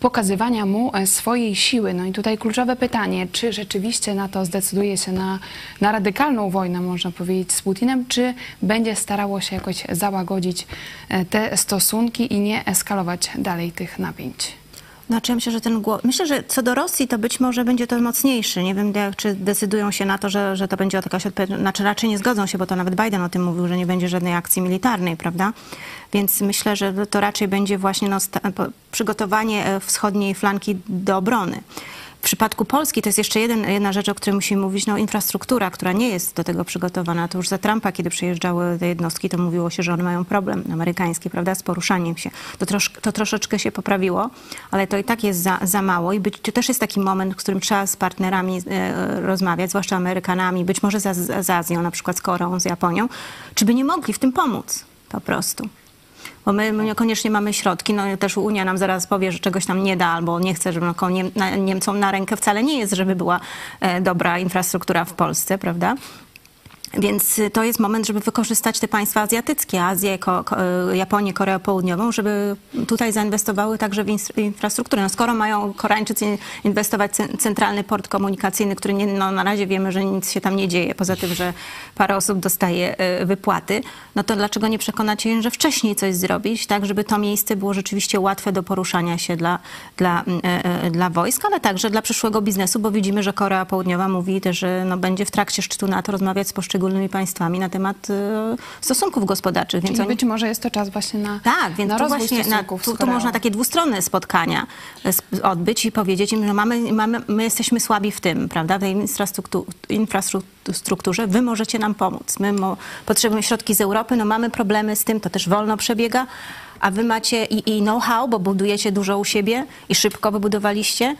pokazywania mu e, swojej siły. No i tutaj kluczowe pytanie, czy rzeczywiście NATO zdecyduje się na, na radykalną wojnę, można powiedzieć, z Putinem, czy będzie starało się jakoś załagodzić e, te stosunki i nie eskalować dalej tych napięć. Znaczy ja myślę, że ten głos... Myślę, że co do Rosji, to być może będzie to mocniejszy. Nie wiem, czy decydują się na to, że, że to będzie jakaś odpowiedź. Znaczy raczej nie zgodzą się, bo to nawet Biden o tym mówił, że nie będzie żadnej akcji militarnej, prawda? Więc myślę, że to raczej będzie właśnie no, przygotowanie e, wschodniej flanki do obrony. W przypadku Polski to jest jeszcze jeden, jedna rzecz, o której musimy mówić, no infrastruktura, która nie jest do tego przygotowana. To już za Trumpa, kiedy przyjeżdżały te jednostki, to mówiło się, że one mają problem amerykański, prawda, z poruszaniem się. To, trosz, to troszeczkę się poprawiło, ale to i tak jest za, za mało i być, to też jest taki moment, w którym trzeba z partnerami e, rozmawiać, zwłaszcza Amerykanami, być może z, z Azją, na przykład z Koreą, z Japonią, czy by nie mogli w tym pomóc po prostu. Bo my, niekoniecznie mamy środki, no też Unia nam zaraz powie, że czegoś nam nie da, albo nie chce, żeby Niem, Niemcom na rękę wcale nie jest, żeby była e, dobra infrastruktura w Polsce, prawda? Więc y, to jest moment, żeby wykorzystać te państwa azjatyckie, Azję, ko, ko, y, Japonię, Koreę Południową, żeby tutaj zainwestowały także w infrastrukturę. No skoro mają Koreańczycy inwestować centralny port komunikacyjny, który nie, no na razie wiemy, że nic się tam nie dzieje, poza tym, że parę osób dostaje y, wypłaty, no to dlaczego nie przekonacie ich, że wcześniej coś zrobić, tak, żeby to miejsce było rzeczywiście łatwe do poruszania się dla, dla, dla wojsk, ale także dla przyszłego biznesu, bo widzimy, że Korea Południowa mówi też, że no, będzie w trakcie szczytu NATO rozmawiać z poszczególnymi państwami na temat y, stosunków gospodarczych. Więc oni... być może jest to czas właśnie na, Tak, więc na tu rozwój właśnie na, tu, tu można takie dwustronne spotkania e, odbyć i powiedzieć im, że mamy, mamy, my jesteśmy słabi w tym, prawda, w tej infrastruktu- infrastrukturze, wy możecie nam pomóc. My mo, potrzebujemy środki z Europy, no mamy problemy z tym, to też wolno przebiega, a wy macie i, i know-how, bo budujecie dużo u siebie i szybko wybudowaliście,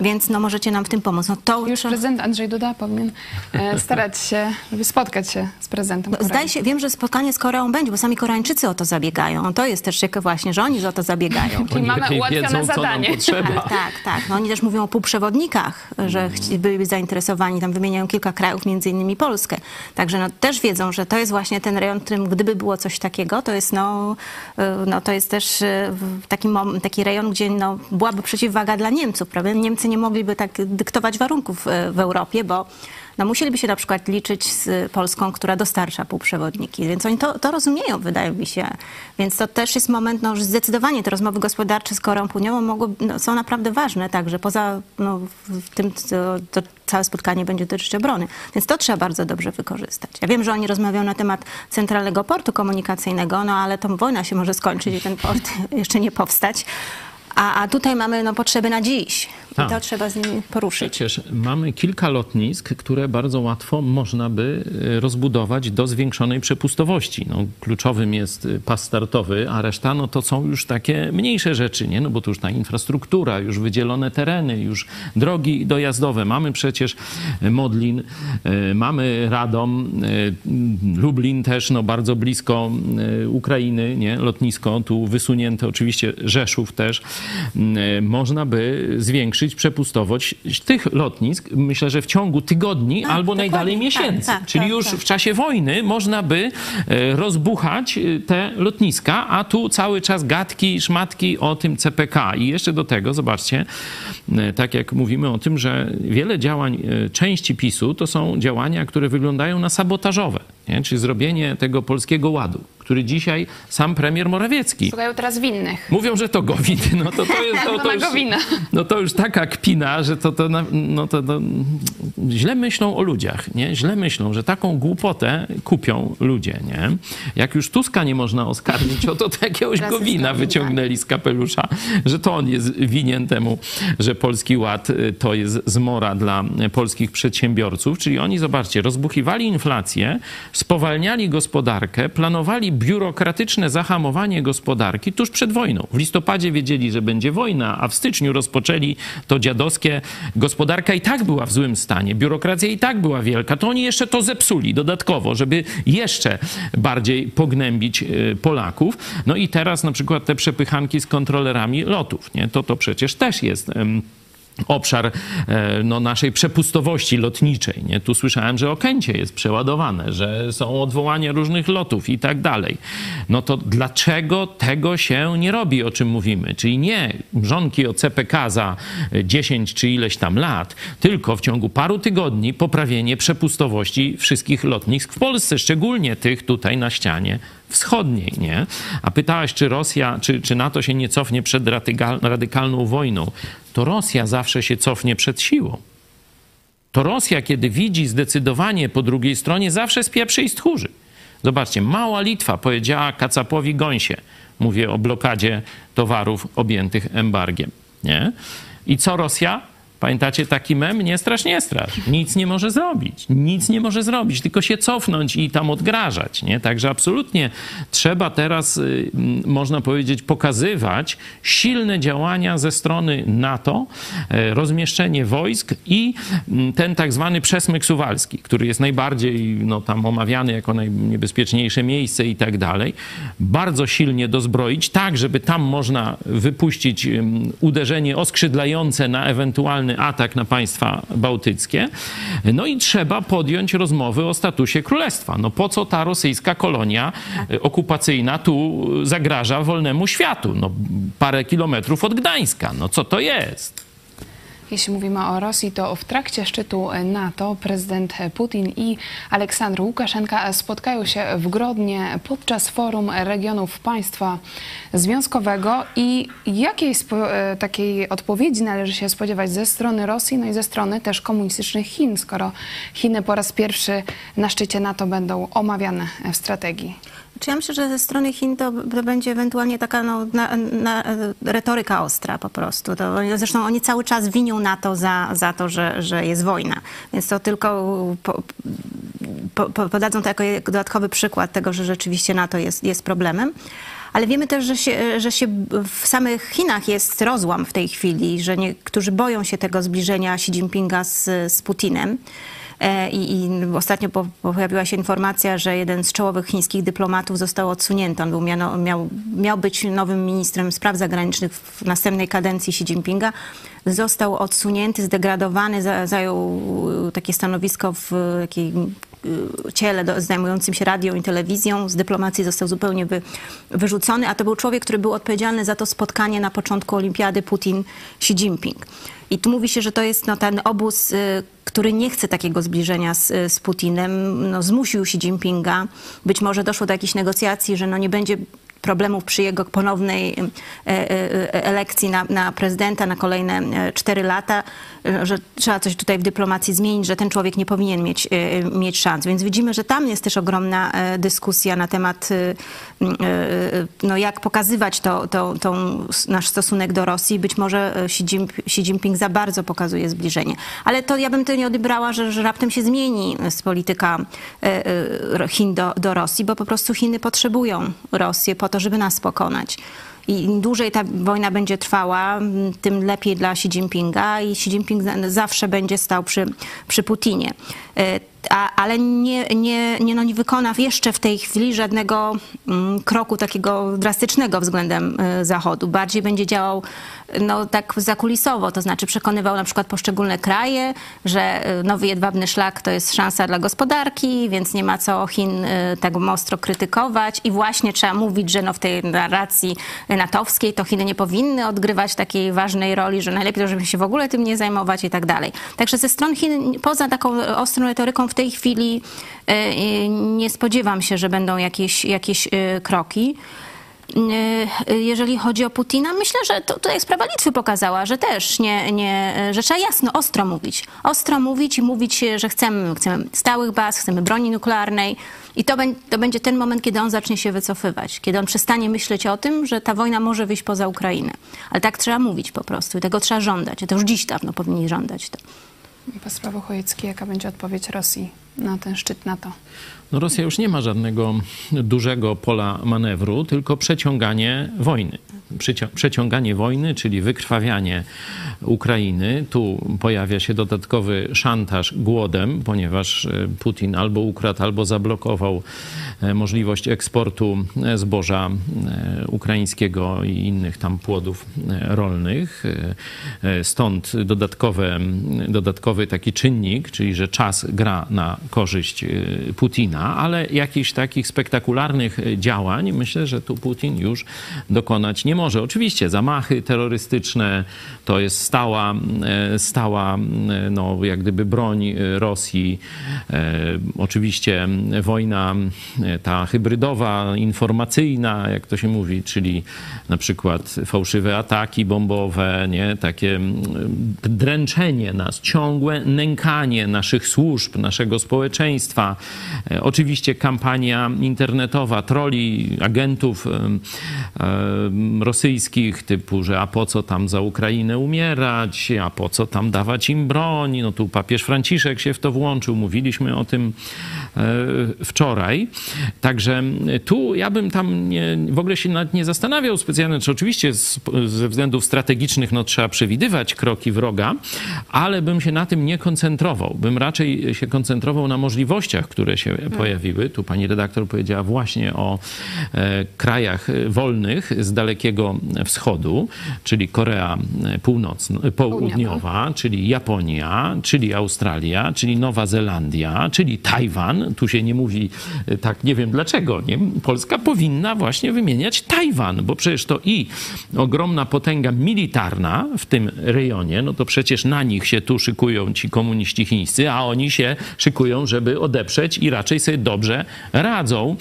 więc no możecie nam w tym pomóc. No to Już prezydent Andrzej Duda powinien e, starać się, żeby spotkać się z prezydentem Korei. Zdaje się, wiem, że spotkanie z Koreą będzie, bo sami Koreańczycy o to zabiegają. To jest też ciekawe właśnie, że oni o to zabiegają. Czyli mamy ułatwione wiedzą, co nam zadanie. Tak, tak, tak. No oni też mówią o półprzewodnikach, że chci- byliby zainteresowani, tam wymieniają kilka krajów, między innymi Polskę. Także no, też wiedzą, że to jest właśnie ten rejon, w którym gdyby było coś takiego, to jest, no, y, no, to jest też y, taki, taki rejon, gdzie no, byłaby przeciwwaga dla Niemców, prawda? Niemcy nie mogliby tak dyktować warunków y, w Europie, bo no, musieliby się na przykład liczyć z Polską, która dostarcza półprzewodniki. Więc oni to, to rozumieją, wydaje mi się. Więc to też jest moment, no, że zdecydowanie te rozmowy gospodarcze z Koreą Południową mogły, no, są naprawdę ważne, także poza no, tym, to, to całe spotkanie będzie dotyczyć obrony. Więc to trzeba bardzo dobrze wykorzystać. Ja wiem, że oni rozmawiają na temat centralnego portu komunikacyjnego, no ale to wojna się może skończyć i ten port jeszcze nie powstać. A, a tutaj mamy no, potrzeby na dziś. I Tak. to trzeba z nimi poruszyć. Przecież mamy kilka lotnisk, które bardzo łatwo można by e, rozbudować do zwiększonej przepustowości. No, kluczowym jest e, pas startowy, a reszta no, to są już takie mniejsze rzeczy, nie? No, bo to już ta infrastruktura, już wydzielone tereny, już drogi dojazdowe. Mamy przecież e, Modlin, mamy Radom, Lublin też no, bardzo blisko Ukrainy, nie? lotnisko tu wysunięte, oczywiście Rzeszów też. M, e, Można by zwiększyć przepustowość tych lotnisk, myślę, że w ciągu tygodni Tak, albo najdalej Tak, miesięcy. tak, Czyli tak, już tak. w czasie wojny można by e, rozbuchać e, te lotniska, a tu cały czas gadki, szmatki o tym CPK. I jeszcze do tego, zobaczcie, tak jak mówimy o tym, że wiele działań części PiSu to są działania, które wyglądają na sabotażowe, nie? czyli zrobienie tego polskiego ładu, który dzisiaj sam premier Morawiecki Szukają teraz winnych. Mówią, że to Gowin. No to, to jest to, to już, no to już taka kpina, że to, to, no to, to źle myślą o ludziach, nie? Źle myślą, że taką głupotę kupią ludzie, nie? Jak już Tuska nie można oskarżyć o to, to jakiegoś Gowina Gowin, wyciągnęli z kapelusza, że to on jest winien temu, że Polski Ład y, to jest zmora dla polskich przedsiębiorców. Czyli oni, zobaczcie, rozbuchiwali inflację, spowalniali gospodarkę, planowali biurokratyczne zahamowanie gospodarki tuż przed wojną. W listopadzie wiedzieli, że będzie wojna, a w styczniu rozpoczęli to dziadowskie. Gospodarka i tak była w złym stanie, biurokracja i tak była wielka, to oni jeszcze to zepsuli dodatkowo, żeby jeszcze bardziej pognębić y, Polaków. No i teraz na przykład te przepychanki z kontrolerami lotów, nie? To to przecież też jest... obszar e, no, naszej przepustowości lotniczej. Nie? Tu słyszałem, że Okęcie jest przeładowane, że są odwołania różnych lotów i tak dalej. No to dlaczego tego się nie robi, o czym mówimy? Czyli nie mrzonki o CPK za 10 czy ileś tam lat, tylko w ciągu paru tygodni poprawienie przepustowości wszystkich lotnisk w Polsce, szczególnie tych tutaj na ścianie wschodniej, nie? A pytałaś, czy Rosja, czy, czy NATO się nie cofnie przed radykalną wojną. To Rosja zawsze się cofnie przed siłą. To Rosja, kiedy widzi zdecydowanie po drugiej stronie, zawsze spieprzy i stchórzy. Zobaczcie, mała Litwa powiedziała Kacapowi Gąsie, mówię o blokadzie towarów objętych embargiem, nie? I co Rosja? Pamiętacie taki mem? Nie strasz, nie strasz. Nic nie może zrobić. Nic nie może zrobić, tylko się cofnąć i tam odgrażać. Nie? Także absolutnie trzeba teraz, y, można powiedzieć, pokazywać silne działania ze strony NATO, e, rozmieszczenie wojsk i ten tak zwany przesmyk suwalski, który jest najbardziej no, tam omawiany jako najniebezpieczniejsze miejsce i tak dalej. Bardzo silnie dozbroić, tak żeby tam można wypuścić uderzenie oskrzydlające na atak na państwa bałtyckie. No i trzeba podjąć rozmowy o statusie królestwa. No po co ta rosyjska kolonia e, okupacyjna tu zagraża wolnemu światu? No parę kilometrów od Gdańska. No co to jest? Jeśli mówimy o Rosji, to w trakcie szczytu NATO prezydent Putin i Aleksandr Łukaszenka spotkają się w Grodnie podczas forum regionów państwa związkowego. I jakiej e, takiej odpowiedzi należy się spodziewać ze strony Rosji, no i ze strony też komunistycznych Chin, skoro Chiny po raz pierwszy na szczycie NATO będą omawiane w strategii? Czy ja myślę, że ze strony Chin to, to będzie ewentualnie taka no, na, na, retoryka ostra po prostu. To, zresztą oni cały czas winią NATO za, za to, że, że jest wojna. Więc to tylko po, po, podadzą to jako dodatkowy przykład tego, że rzeczywiście NATO jest, jest problemem. Ale wiemy też, że się, że się w samych Chinach jest rozłam w tej chwili, że niektórzy boją się tego zbliżenia Xi Jinpinga z, z Putinem. E, I, I, ostatnio po, pojawiła się informacja, że jeden z czołowych chińskich dyplomatów został odsunięty. On był miano, miał, miał być nowym ministrem spraw zagranicznych w następnej kadencji Xi Jinpinga. Został odsunięty, zdegradowany, za, zajął takie stanowisko w takiej ciele do, zajmującym się radio i telewizją. Z dyplomacji został zupełnie wy, wyrzucony, a to był człowiek, który był odpowiedzialny za to spotkanie na początku olimpiady Putin-Xi Jinping. I tu mówi się, że to jest no, ten obóz, y, który nie chce takiego zbliżenia z, z Putinem, no, zmusił Xi Jinpinga. Być może doszło do jakichś negocjacji, że no, nie będzie problemów przy jego ponownej e, e, elekcji na, na prezydenta na kolejne cztery lata, że trzeba coś tutaj w dyplomacji zmienić, że ten człowiek nie powinien mieć, mieć szans. Więc widzimy, że tam jest też ogromna dyskusja na temat, no jak pokazywać to, to, to nasz stosunek do Rosji. Być może Xi Jinping, Xi Jinping za bardzo pokazuje zbliżenie. Ale to ja bym to nie odebrała, że, że raptem się zmieni polityka Chin do, do Rosji, bo po prostu Chiny potrzebują Rosję to, żeby nas pokonać. I im dłużej ta wojna będzie trwała, tym lepiej dla Xi Jinpinga i Xi Jinping zawsze będzie stał przy, przy Putinie. Ale nie, nie, nie, no nie wykona jeszcze w tej chwili żadnego mm, kroku takiego drastycznego względem y, Zachodu. Bardziej będzie działał no, tak zakulisowo, to znaczy przekonywał na przykład poszczególne kraje, że y, nowy jedwabny szlak to jest szansa dla gospodarki, więc nie ma co Chin y, tak ostro krytykować i właśnie trzeba mówić, że no, w tej narracji natowskiej to Chiny nie powinny odgrywać takiej ważnej roli, że najlepiej, żeby się w ogóle tym nie zajmować i tak dalej. Także ze strony Chin, poza taką ostrą retoryką w tej chwili y, nie spodziewam się, że będą jakieś, jakieś kroki. Y, jeżeli chodzi o Putina, myślę, że to, tutaj sprawa Litwy pokazała, że też nie, nie, że trzeba jasno, ostro mówić. Ostro mówić i mówić, że chcemy, chcemy stałych baz, chcemy broni nuklearnej. I to, to będzie ten moment, kiedy on zacznie się wycofywać, kiedy on przestanie myśleć o tym, że ta wojna może wyjść poza Ukrainę. Ale tak trzeba mówić po prostu i tego trzeba żądać. To już dziś dawno powinni żądać to. Pan Chojecki, jaka będzie odpowiedź Rosji na ten szczyt NATO? No Rosja już nie ma żadnego dużego pola manewru, tylko przeciąganie wojny. Przeciąganie wojny, czyli wykrwawianie Ukrainy. Tu pojawia się dodatkowy szantaż głodem, ponieważ e, Putin albo ukradł, albo zablokował e, możliwość eksportu e, zboża ukraińskiego i innych tam płodów rolnych. Stąd dodatkowe, dodatkowy taki czynnik, czyli że czas gra na korzyść Putina, ale jakichś takich spektakularnych działań myślę, że tu Putin już dokonać nie może. Oczywiście zamachy terrorystyczne to jest stała, e, stała e, no, jak gdyby broń e, Rosji. Oczywiście wojna ta hybrydowa, informacyjna, jak to się mówi, czyli na przykład fałszywe ataki bombowe, nie? takie dręczenie nas, ciągłe nękanie naszych służb, naszego społeczeństwa. Oczywiście kampania internetowa, troli, agentów rosyjskich, typu, że a po co tam za Ukrainę umiera, umierać, a po co tam dawać im broń? No tu papież Franciszek się w to włączył, mówiliśmy o tym e, wczoraj. Także tu ja bym tam nie, w ogóle się nie zastanawiał specjalnie, czy oczywiście z, ze względów strategicznych no, trzeba przewidywać kroki wroga, ale bym się na tym nie koncentrował. Bym raczej się koncentrował na możliwościach, które się. Pojawiły. Tu pani redaktor powiedziała właśnie o e, krajach wolnych z Dalekiego Wschodu, czyli Korea Północna południowa, czyli Japonia, czyli Australia, czyli Nowa Zelandia, czyli Tajwan. Tu się nie mówi e, tak, nie wiem dlaczego. Nie? Polska powinna właśnie wymieniać Tajwan, bo przecież to i ogromna potęga militarna w tym rejonie, no to przecież na nich się tu szykują ci komuniści chińscy, a oni się szykują, żeby odeprzeć i raczej sobie dobrze radzą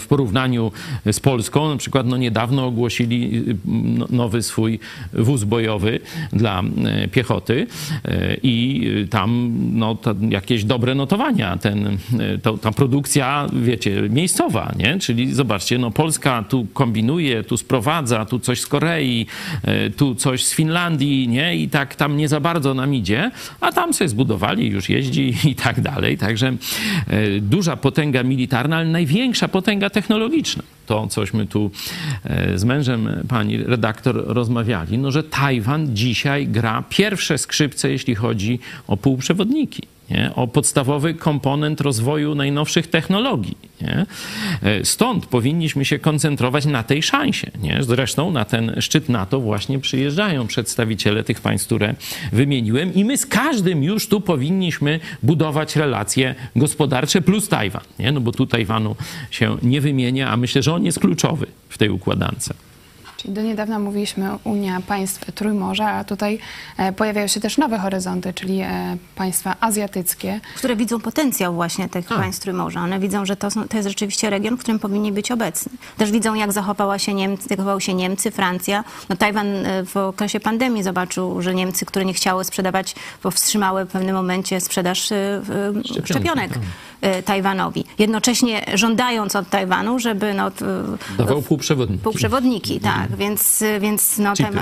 w porównaniu z Polską, na przykład no niedawno ogłosili no, nowy swój wóz bojowy dla e, piechoty e, i tam no, jakieś dobre notowania. Ten, e, to, ta produkcja, wiecie, miejscowa, nie? Czyli zobaczcie, no Polska tu kombinuje, tu sprowadza, tu coś z Korei, tu coś z Finlandii, nie? I tak tam nie za bardzo nam idzie, a tam sobie zbudowali, już jeździ i tak dalej. Także duża potęga militarna, ale największa potęga technologiczna. To, cośmy tu e, z mężem pani redaktor rozmawiali, no, że Tajwan dzisiaj gra pierwsze skrzypce, jeśli chodzi o półprzewodniki nie? o podstawowy komponent rozwoju najnowszych technologii. Nie? E, stąd powinniśmy się koncentrować na tej szansie. Nie? Zresztą na ten szczyt NATO właśnie przyjeżdżają przedstawiciele tych państw, które wymieniłem i my z każdym już tu powinniśmy budować relacje gospodarcze plus Tajwan. Nie? No bo tu Tajwanu się nie wymienia, a myślę, że on jest kluczowy w tej układance. Do niedawna mówiliśmy Unia Państw Trójmorza, a tutaj e, pojawiają się też nowe horyzonty, czyli e, państwa azjatyckie. Które widzą potencjał właśnie tych a. państw Trójmorza. One widzą, że to, są, to jest rzeczywiście region, w którym powinni być obecni. Też widzą, jak zachowała się Niemcy, zachowały się Niemcy, Francja. No Tajwan e, w okresie pandemii zobaczył, że Niemcy, które nie chciały sprzedawać, bo wstrzymały w pewnym momencie sprzedaż szczepionek. szczepionek. E, Tajwanowi. Jednocześnie żądając od Tajwanu, żeby no, dawał półprzewodniki. Półprzewodniki, mhm. tak. Więc, więc no, ten,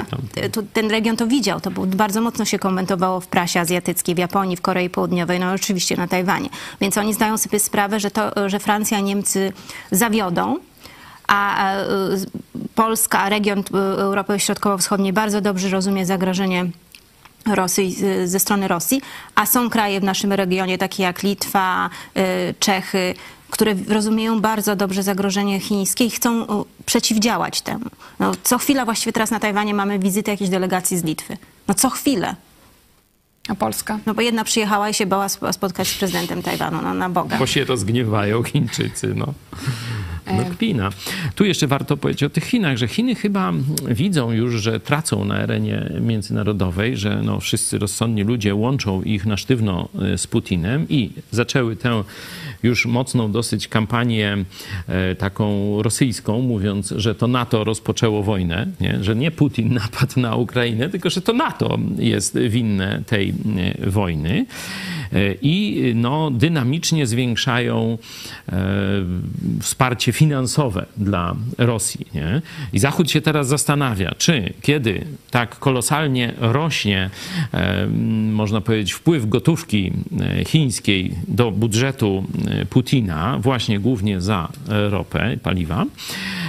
ten region to widział. To bardzo mocno się komentowało w prasie azjatyckiej, w Japonii, w Korei Południowej, no oczywiście na Tajwanie. Więc oni zdają sobie sprawę, że, to, że Francja, Niemcy zawiodą, a Polska, region Europy Środkowo-Wschodniej bardzo dobrze rozumie zagrożenie Rosji, ze strony Rosji, a są kraje w naszym regionie, takie jak Litwa, y, Czechy, które rozumieją bardzo dobrze zagrożenie chińskie i chcą o, przeciwdziałać temu. No, co chwila właściwie teraz na Tajwanie mamy wizytę jakiejś delegacji z Litwy. No co chwilę. A Polska? No bo jedna przyjechała i się bała sp- spotkać z prezydentem Tajwanu, no na Boga. Bo się rozgniewają Chińczycy, no. No kpina. Tu jeszcze warto powiedzieć o tych Chinach, że Chiny chyba widzą już, że tracą na arenie międzynarodowej, że no wszyscy rozsądni ludzie łączą ich na sztywno y, z Putinem i zaczęły tę już mocną dosyć kampanię e, taką rosyjską, mówiąc, że to NATO rozpoczęło wojnę, nie? że nie Putin napadł na Ukrainę, tylko że to NATO jest winne tej e, wojny. E, I no, dynamicznie zwiększają wsparcie finansowe dla Rosji. Nie? I Zachód się teraz zastanawia, czy kiedy tak kolosalnie rośnie, można powiedzieć, wpływ gotówki chińskiej do budżetu Putina, właśnie głównie za e, ropę, paliwa,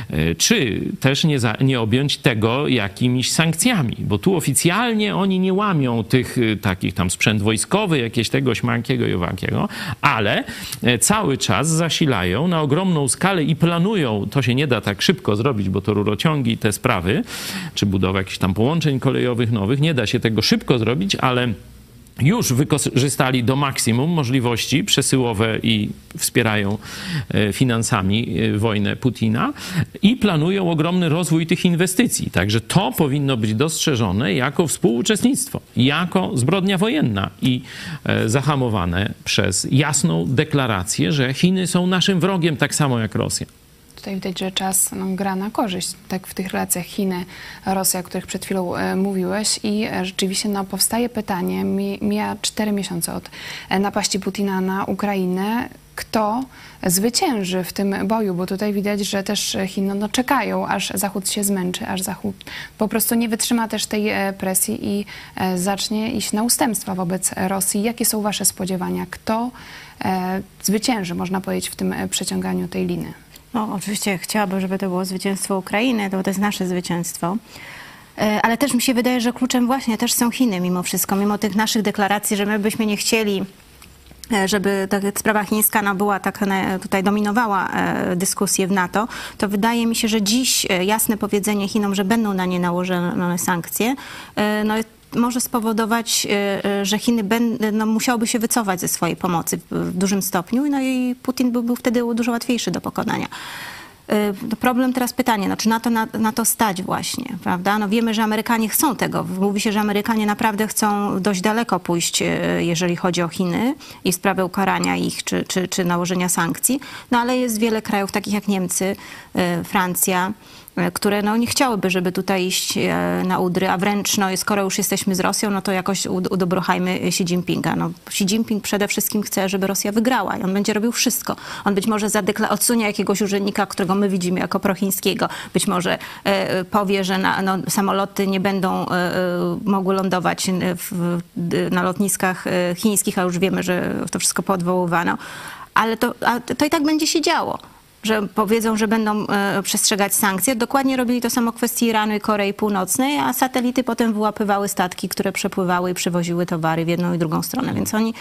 e, czy też nie, za, nie objąć tego jakimiś sankcjami, bo tu oficjalnie oni nie łamią tych e, takich tam sprzęt wojskowy, jakieś tego śmankiego i owakiego, ale e, cały czas zasilają na ogromną skalę i planują, to się nie da tak szybko zrobić, bo to rurociągi i te sprawy, czy budowa jakichś tam połączeń kolejowych nowych, nie da się tego szybko zrobić, ale już wykorzystali do maksimum możliwości przesyłowe i wspierają e, finansami e, wojnę Putina i planują ogromny rozwój tych inwestycji. Także to powinno być dostrzeżone jako współuczestnictwo, jako zbrodnia wojenna i e, zahamowane przez jasną deklarację, że Chiny są naszym wrogiem tak samo jak Rosja. Tutaj widać, że czas no, gra na korzyść, tak w tych relacjach Chiny-Rosja, o których przed chwilą e, mówiłeś i e, rzeczywiście no, powstaje pytanie, mi, mija cztery miesiące od e, napaści Putina na Ukrainę, kto zwycięży w tym boju, bo tutaj widać, że też Chiny no, czekają, aż Zachód się zmęczy, aż Zachód po prostu nie wytrzyma też tej presji i zacznie iść na ustępstwa wobec Rosji. Jakie są Wasze spodziewania? Kto zwycięży, można powiedzieć, w tym przeciąganiu tej liny? No, oczywiście chciałabym, żeby to było zwycięstwo Ukrainy, to, to jest nasze zwycięstwo. E, Ale też mi się wydaje, że kluczem właśnie też są Chiny mimo wszystko, mimo tych naszych deklaracji, że my byśmy nie chcieli e, żeby ta sprawa chińska no, była tak e, tutaj dominowała dyskusję w NATO, to wydaje mi się, że dziś jasne powiedzenie Chinom, że będą na nie nałożone sankcje, no, może spowodować, e, e, że Chiny będą, no, musiałyby się wycofać ze swojej pomocy w, dużym stopniu no i Putin byłby wtedy dużo łatwiejszy do pokonania. E, to Problem teraz pytanie, no, czy na to, na, na to stać właśnie, prawda? No wiemy, że Amerykanie chcą tego. Mówi się, że Amerykanie naprawdę chcą dość daleko pójść, jeżeli chodzi o Chiny i sprawę ukarania ich, czy, czy, czy nałożenia sankcji. No ale jest wiele krajów, takich jak Niemcy, Francja, które no, nie chciałyby, żeby tutaj iść e, na udry, a wręcz no, skoro już jesteśmy z Rosją, no to jakoś ud- udobrochajmy Xi Jinpinga. No, Xi Jinping przede wszystkim chce, żeby Rosja wygrała i on będzie robił wszystko. On być może zadekla- odsunie jakiegoś urzędnika, którego my widzimy jako prochińskiego. Być może e, powie, że na, no, samoloty nie będą e, e, mogły lądować e, w, na lotniskach e, chińskich, a już wiemy, że to wszystko poodwoływano. Ale to, to i tak będzie się działo że powiedzą, że będą e, przestrzegać sankcje. Dokładnie robili to samo w kwestii Iranu i Korei Północnej, a satelity potem wyłapywały statki, które przepływały i przywoziły towary w jedną i drugą stronę. Więc oni,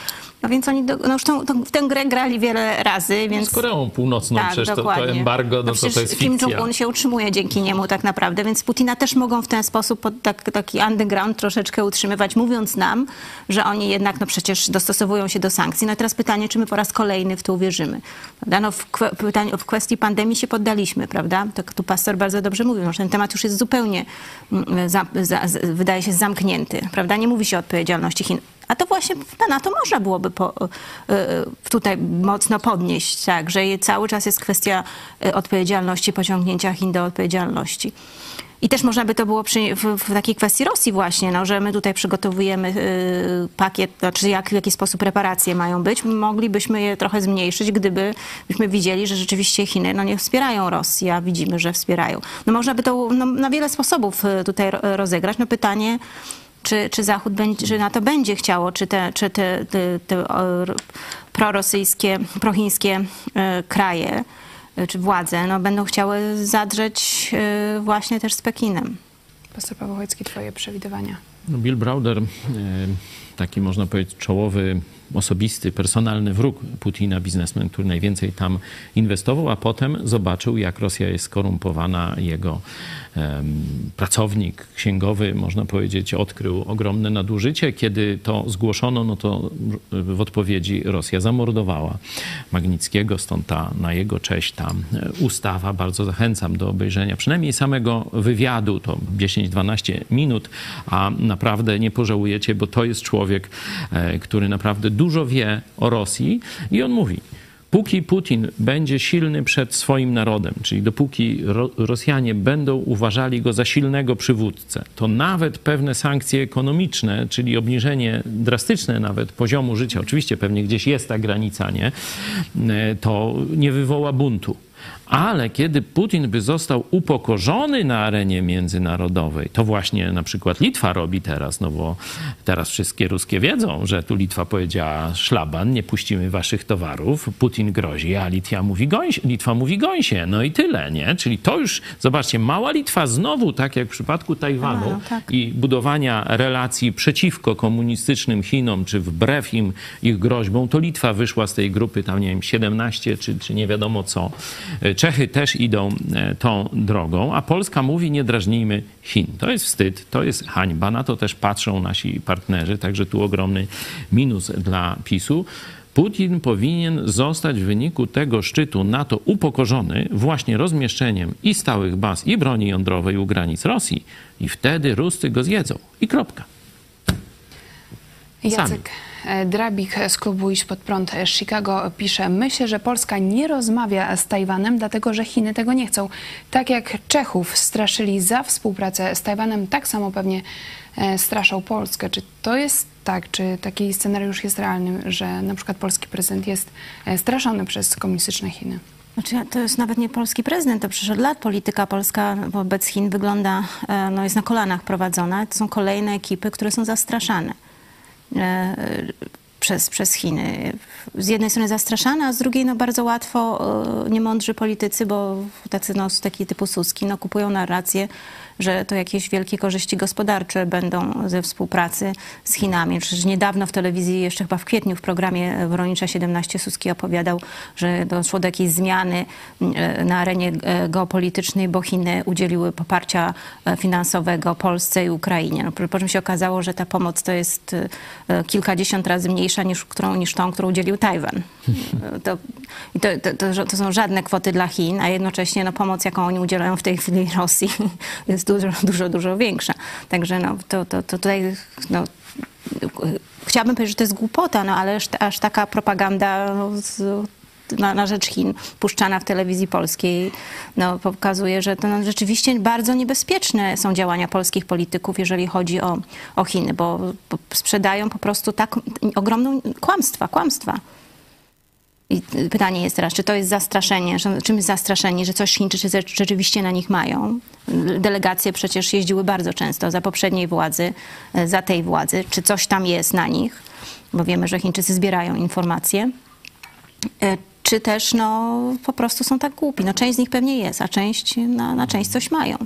no więc oni do, no już tą, tą, w tę grę grali wiele razy. Więc... Z Koreą Północną Tak, przecież to, to embargo, no to, przecież to jest Kim fikcja. Jong-un się utrzymuje dzięki niemu tak naprawdę, więc Putina też mogą w ten sposób pod tak, taki underground troszeczkę utrzymywać, mówiąc nam, że oni jednak no przecież dostosowują się do sankcji. No i teraz pytanie, czy my po raz kolejny w to uwierzymy. Prawda? No w, kwe, pytanie, w kwestii pandemii się poddaliśmy, prawda? Tak tu pastor bardzo dobrze mówił, że ten temat już jest zupełnie, mm, za, za, wydaje się, zamknięty, prawda? Nie mówi się o odpowiedzialności Chin. A to właśnie na to można byłoby po, y, y, tutaj mocno podnieść, tak, że cały czas jest kwestia y, odpowiedzialności, pociągnięcia Chin do odpowiedzialności. I też można by to było przy, w, w takiej kwestii Rosji właśnie, no, że my tutaj przygotowujemy y, pakiet, znaczy jak, w jaki sposób reparacje mają być. Moglibyśmy je trochę zmniejszyć, gdyby byśmy widzieli, że rzeczywiście Chiny no, nie wspierają Rosji, a widzimy, że wspierają. No można by to no, na wiele sposobów tutaj ro- rozegrać. No pytanie, czy, czy Zachód będzie, czy na to będzie chciało, czy te, czy te, te, te r- prorosyjskie, prochińskie e, kraje, e, czy władze, no, będą chciały zadrzeć e, właśnie też z Pekinem. Pastor Paweł Chojecki, Twoje przewidywania. No Bill Browder, e, taki można powiedzieć czołowy osobisty, personalny wróg Putina, biznesmen, który najwięcej tam inwestował, a potem zobaczył, jak Rosja jest skorumpowana. Jego pracownik księgowy, można powiedzieć, odkrył ogromne nadużycie. Kiedy to zgłoszono, no to w odpowiedzi Rosja zamordowała Magnickiego, stąd ta na jego cześć ta ustawa. Bardzo zachęcam do obejrzenia przynajmniej samego wywiadu, to 10-12 minut, a naprawdę nie pożałujecie, bo to jest człowiek, e, który naprawdę dużo wie o Rosji i on mówi, póki Putin będzie silny przed swoim narodem, czyli dopóki Ro Rosjanie będą uważali go za silnego przywódcę, to nawet pewne sankcje ekonomiczne, czyli obniżenie drastyczne nawet poziomu życia, oczywiście pewnie gdzieś jest ta granica, nie, to nie wywoła buntu. Ale kiedy Putin by został upokorzony na arenie międzynarodowej, to właśnie na przykład Litwa robi teraz, no bo teraz wszystkie ruskie wiedzą, że tu Litwa powiedziała szlaban, nie puścimy waszych towarów, Putin grozi, a Litwa mówi, gońś, Litwa mówi gońsie, no i tyle, nie? Czyli to już, zobaczcie, mała Litwa znowu, tak jak w przypadku Tajwanu no, tak. i budowania relacji przeciwko komunistycznym Chinom, czy wbrew im, ich groźbom, to Litwa wyszła z tej grupy, tam nie wiem, 17 czy, czy nie wiadomo co, Czechy też idą e, tą drogą, a Polska mówi nie drażnijmy Chin. To jest wstyd, to jest hańba, na to też patrzą nasi partnerzy, także tu ogromny minus dla PiSu. Putin powinien zostać w wyniku tego szczytu NATO upokorzony właśnie rozmieszczeniem i stałych baz, i broni jądrowej u granic Rosji. I wtedy Ruscy go zjedzą. I kropka. Jacek e, Drabik z klubu Iść Pod Prąd Chicago pisze Myślę, że Polska nie rozmawia z Tajwanem, dlatego że Chiny tego nie chcą. Tak jak Czechów straszyli za współpracę z Tajwanem, tak samo pewnie e, straszą Polskę. Czy to jest tak, czy taki scenariusz jest realny, że na przykład polski prezydent jest e, straszony przez komunistyczne Chiny? Znaczy, to jest nawet nie polski prezydent, to przecież od lat polityka polska wobec Chin wygląda, no jest na kolanach prowadzona. To są kolejne ekipy, które są zastraszane. E, przez, przez Chiny. Z jednej strony zastraszane, a z drugiej no bardzo łatwo e, niemądrzy politycy, bo tacy no, taki typu Suski no, kupują narrację, że to jakieś wielkie korzyści gospodarcze będą ze współpracy z Chinami. Przecież niedawno w telewizji, jeszcze chyba w kwietniu w programie Woronicza 17 Suski opowiadał, że doszło do jakiejś zmiany e, na arenie e, geopolitycznej, bo Chiny udzieliły poparcia e, finansowego Polsce i Ukrainie. No, po czym się okazało, że ta pomoc to jest kilkadziesiąt razy mniejsza niż, którą, niż tą, którą udzielił Tajwan. To, to, to, to, są żadne kwoty dla Chin, a jednocześnie no, pomoc, jaką oni udzielają w tej chwili Rosji, jest dużo, dużo, dużo większa. Także no, to, to, to tutaj no, chciałabym powiedzieć, że to jest głupota, no ale aż, aż taka propaganda z, na, na, rzecz Chin puszczana w telewizji polskiej no, pokazuje, że to no, rzeczywiście bardzo niebezpieczne są działania polskich polityków, jeżeli chodzi o, o Chiny, bo, bo sprzedają po prostu tak ogromną kłamstwa, kłamstwa. I pytanie jest teraz, czy to jest zastraszenie, że, czym jest zastraszenie, że coś Chińczycy rzeczywiście na nich mają? Delegacje przecież jeździły bardzo często za poprzedniej władzy, e, za tej władzy. Czy coś tam jest na nich? Bo wiemy, że Chińczycy zbierają informacje. E, czy też no, po prostu są tak głupi? No, część z nich pewnie jest, a część, na, na część coś mają.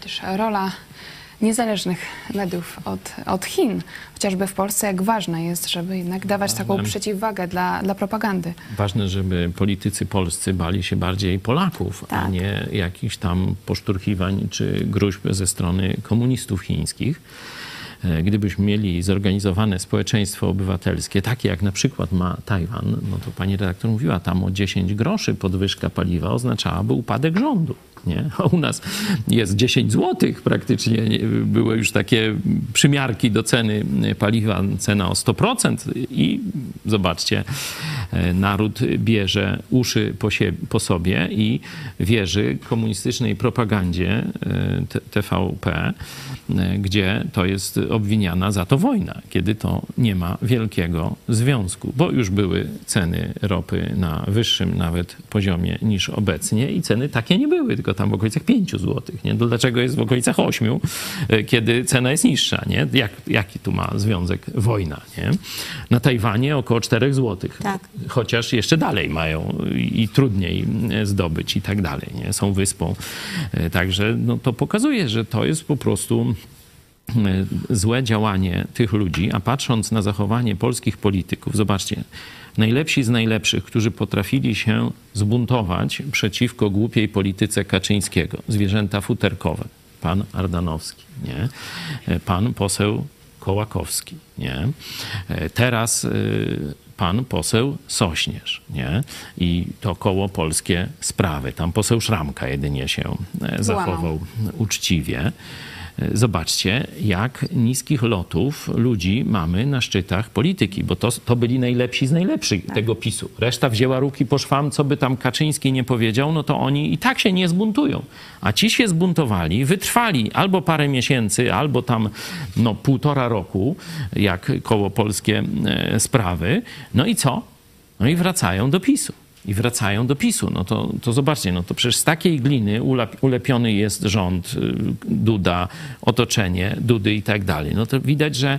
Też rola niezależnych mediów od, od Chin, chociażby w Polsce, jak ważne jest, żeby jednak dawać taką przeciwwagę dla, dla propagandy. Ważne, żeby politycy polscy bali się bardziej Polaków, tak. a nie jakichś tam poszturchiwań czy gruźb ze strony komunistów chińskich e, gdybyśmy mieli zorganizowane społeczeństwo obywatelskie, takie jak na przykład ma Tajwan, no to pani redaktor mówiła, tam o 10 groszy podwyżka paliwa oznaczałaby upadek rządu nie? A u nas jest 10 zł praktycznie. Były już takie przymiarki do ceny paliwa, cena o 100% i zobaczcie, e, naród bierze uszy po, po sobie i wierzy komunistycznej propagandzie e, TVP, e, gdzie to jest obwiniana za to wojna, kiedy to nie ma wielkiego związku, bo już były ceny ropy na wyższym nawet poziomie niż obecnie i ceny takie nie były, tylko tam w okolicach 5 zł. Nie? To dlaczego jest w okolicach 8, e, kiedy cena jest niższa? Nie? Jak, jaki tu ma związek wojna? Nie? Na Tajwanie około 4 zł. Tak. Chociaż jeszcze dalej mają i trudniej e, zdobyć i tak dalej. Nie? Są wyspą. E, także no, to pokazuje, że to jest po prostu złe działanie tych ludzi, a patrząc na zachowanie polskich polityków, zobaczcie, najlepsi z najlepszych, którzy potrafili się zbuntować przeciwko głupiej polityce Kaczyńskiego, zwierzęta futerkowe, pan Ardanowski, nie? pan poseł Kołakowski, nie? teraz y, pan poseł Sośnierz, nie? I to koło polskie sprawy. Tam poseł Szramka jedynie się e, zachował uczciwie. Zobaczcie, jak niskich lotów ludzi mamy na szczytach polityki, bo to, to byli najlepsi z najlepszych tak. tego PiSu. Reszta wzięła ruki po szwam, co by tam Kaczyński nie powiedział, no to oni i tak się nie zbuntują. A ci się zbuntowali, wytrwali albo parę miesięcy, albo tam no, półtora roku, jak koło polskie e, sprawy. No i co? No i wracają do PiSu i wracają do PiSu. No to, to zobaczcie, no to przecież z takiej gliny ulepiony jest rząd, y, Duda, otoczenie Dudy i tak dalej. No to widać, że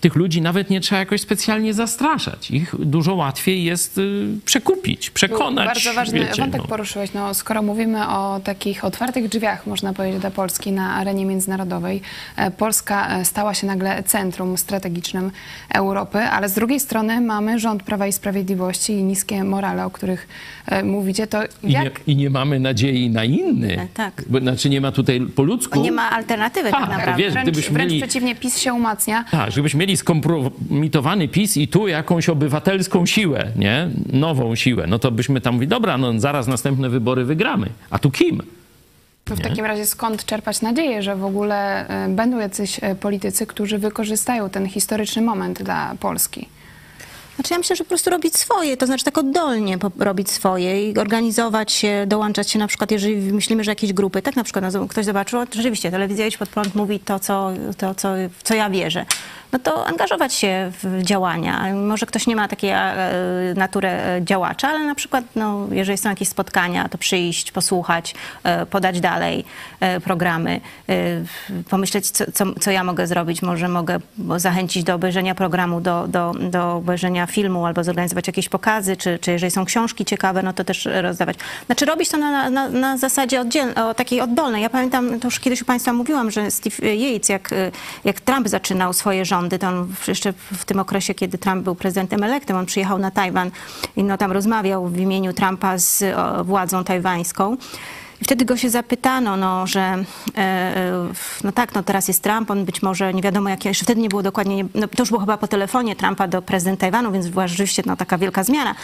tych ludzi nawet nie trzeba jakoś specjalnie zastraszać. Ich dużo łatwiej jest y, przekupić, przekonać. Bardzo ważny wiecie, wątek no. poruszyłeś. No, skoro mówimy o takich otwartych drzwiach, można powiedzieć, dla Polski na arenie międzynarodowej, e, Polska e, stała się nagle centrum strategicznym Europy, ale z drugiej strony mamy rząd Prawa i Sprawiedliwości i niskie morale, o których e, mówicie. To I, jak... nie, I nie mamy nadziei na inny. Tak. Bo, znaczy nie ma tutaj po ludzku. Nie ma alternatywy tak, Tak, naprawdę. wiesz, Wręcz, wręcz mieli- przeciwnie, PiS się umacnia. Tak, żebyśmy mieli skompromitowany PiS i tu jakąś obywatelską siłę, nie? Nową siłę. No to byśmy tam mówili, dobra, no zaraz następne wybory wygramy. A tu kim? W takim razie skąd czerpać nadzieję, że w ogóle e, będą jacyś e, politycy, którzy wykorzystają ten historyczny moment dla Polski? Znaczy ja myślę, że po prostu robić swoje, to znaczy tak oddolnie robić swoje i organizować się, dołączać się na przykład, jeżeli myślimy, że jakieś grupy, tak na przykład no, ktoś zobaczył, rzeczywiście telewizja Idź Pod Prąd mówi to, co, to co, w co ja wierzę, no to angażować się w działania. Może ktoś nie ma takiej e, natury e, działacza, ale na przykład no, jeżeli są jakieś spotkania, to przyjść, posłuchać, e, podać dalej programy, pomyśleć, co, co, co ja mogę zrobić. Może mogę zachęcić do obejrzenia programu, do, do, do obejrzenia filmu albo zorganizować jakieś pokazy, czy, czy jeżeli są książki ciekawe, no to też rozdawać. Znaczy robić to na, na, na zasadzie takiej oddolnej. Ja pamiętam, to już kiedyś u Państwa mówiłam, że Steve Yates, jak, jak Trump zaczynał swoje rządy, to on jeszcze w tym okresie, kiedy Trump był prezydentem elektem, on przyjechał na Tajwan i no, tam rozmawiał w imieniu Trumpa z władzą tajwańską. I wtedy go się zapytano, no, że e, e, no tak, no teraz jest Trump, on być może nie wiadomo jakie, jeszcze wtedy nie było dokładnie, nie- no, to już było chyba po telefonie Trumpa do prezydenta Tajwanu, więc była rzeczywiście no, taka wielka zmiana.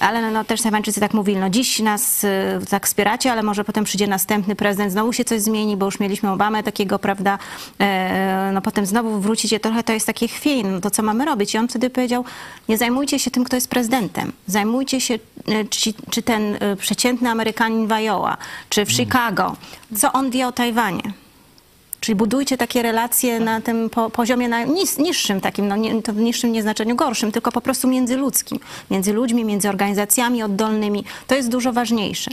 Ale no, no, też Tajwańczycy tak mówili, no dziś nas y, tak wspieracie, ale może potem przyjdzie następny prezydent, znowu się coś zmieni, bo już mieliśmy Obamę takiego, prawda, e, no potem znowu wrócicie, trochę to jest takie chwiejne, no to co mamy robić? I on wtedy powiedział, nie zajmujcie się tym, kto jest prezydentem, zajmujcie się, e, czy, czy ten e, przeciętny Amerykanin w Iowa, czy w Chicago, co on wie o Tajwanie. Czyli budujcie takie relacje na tym po, poziomie na niższym, takim, no nie, to w niższym nie znaczeniu gorszym, tylko po prostu międzyludzkim. Między ludźmi, między organizacjami oddolnymi. To jest dużo ważniejsze.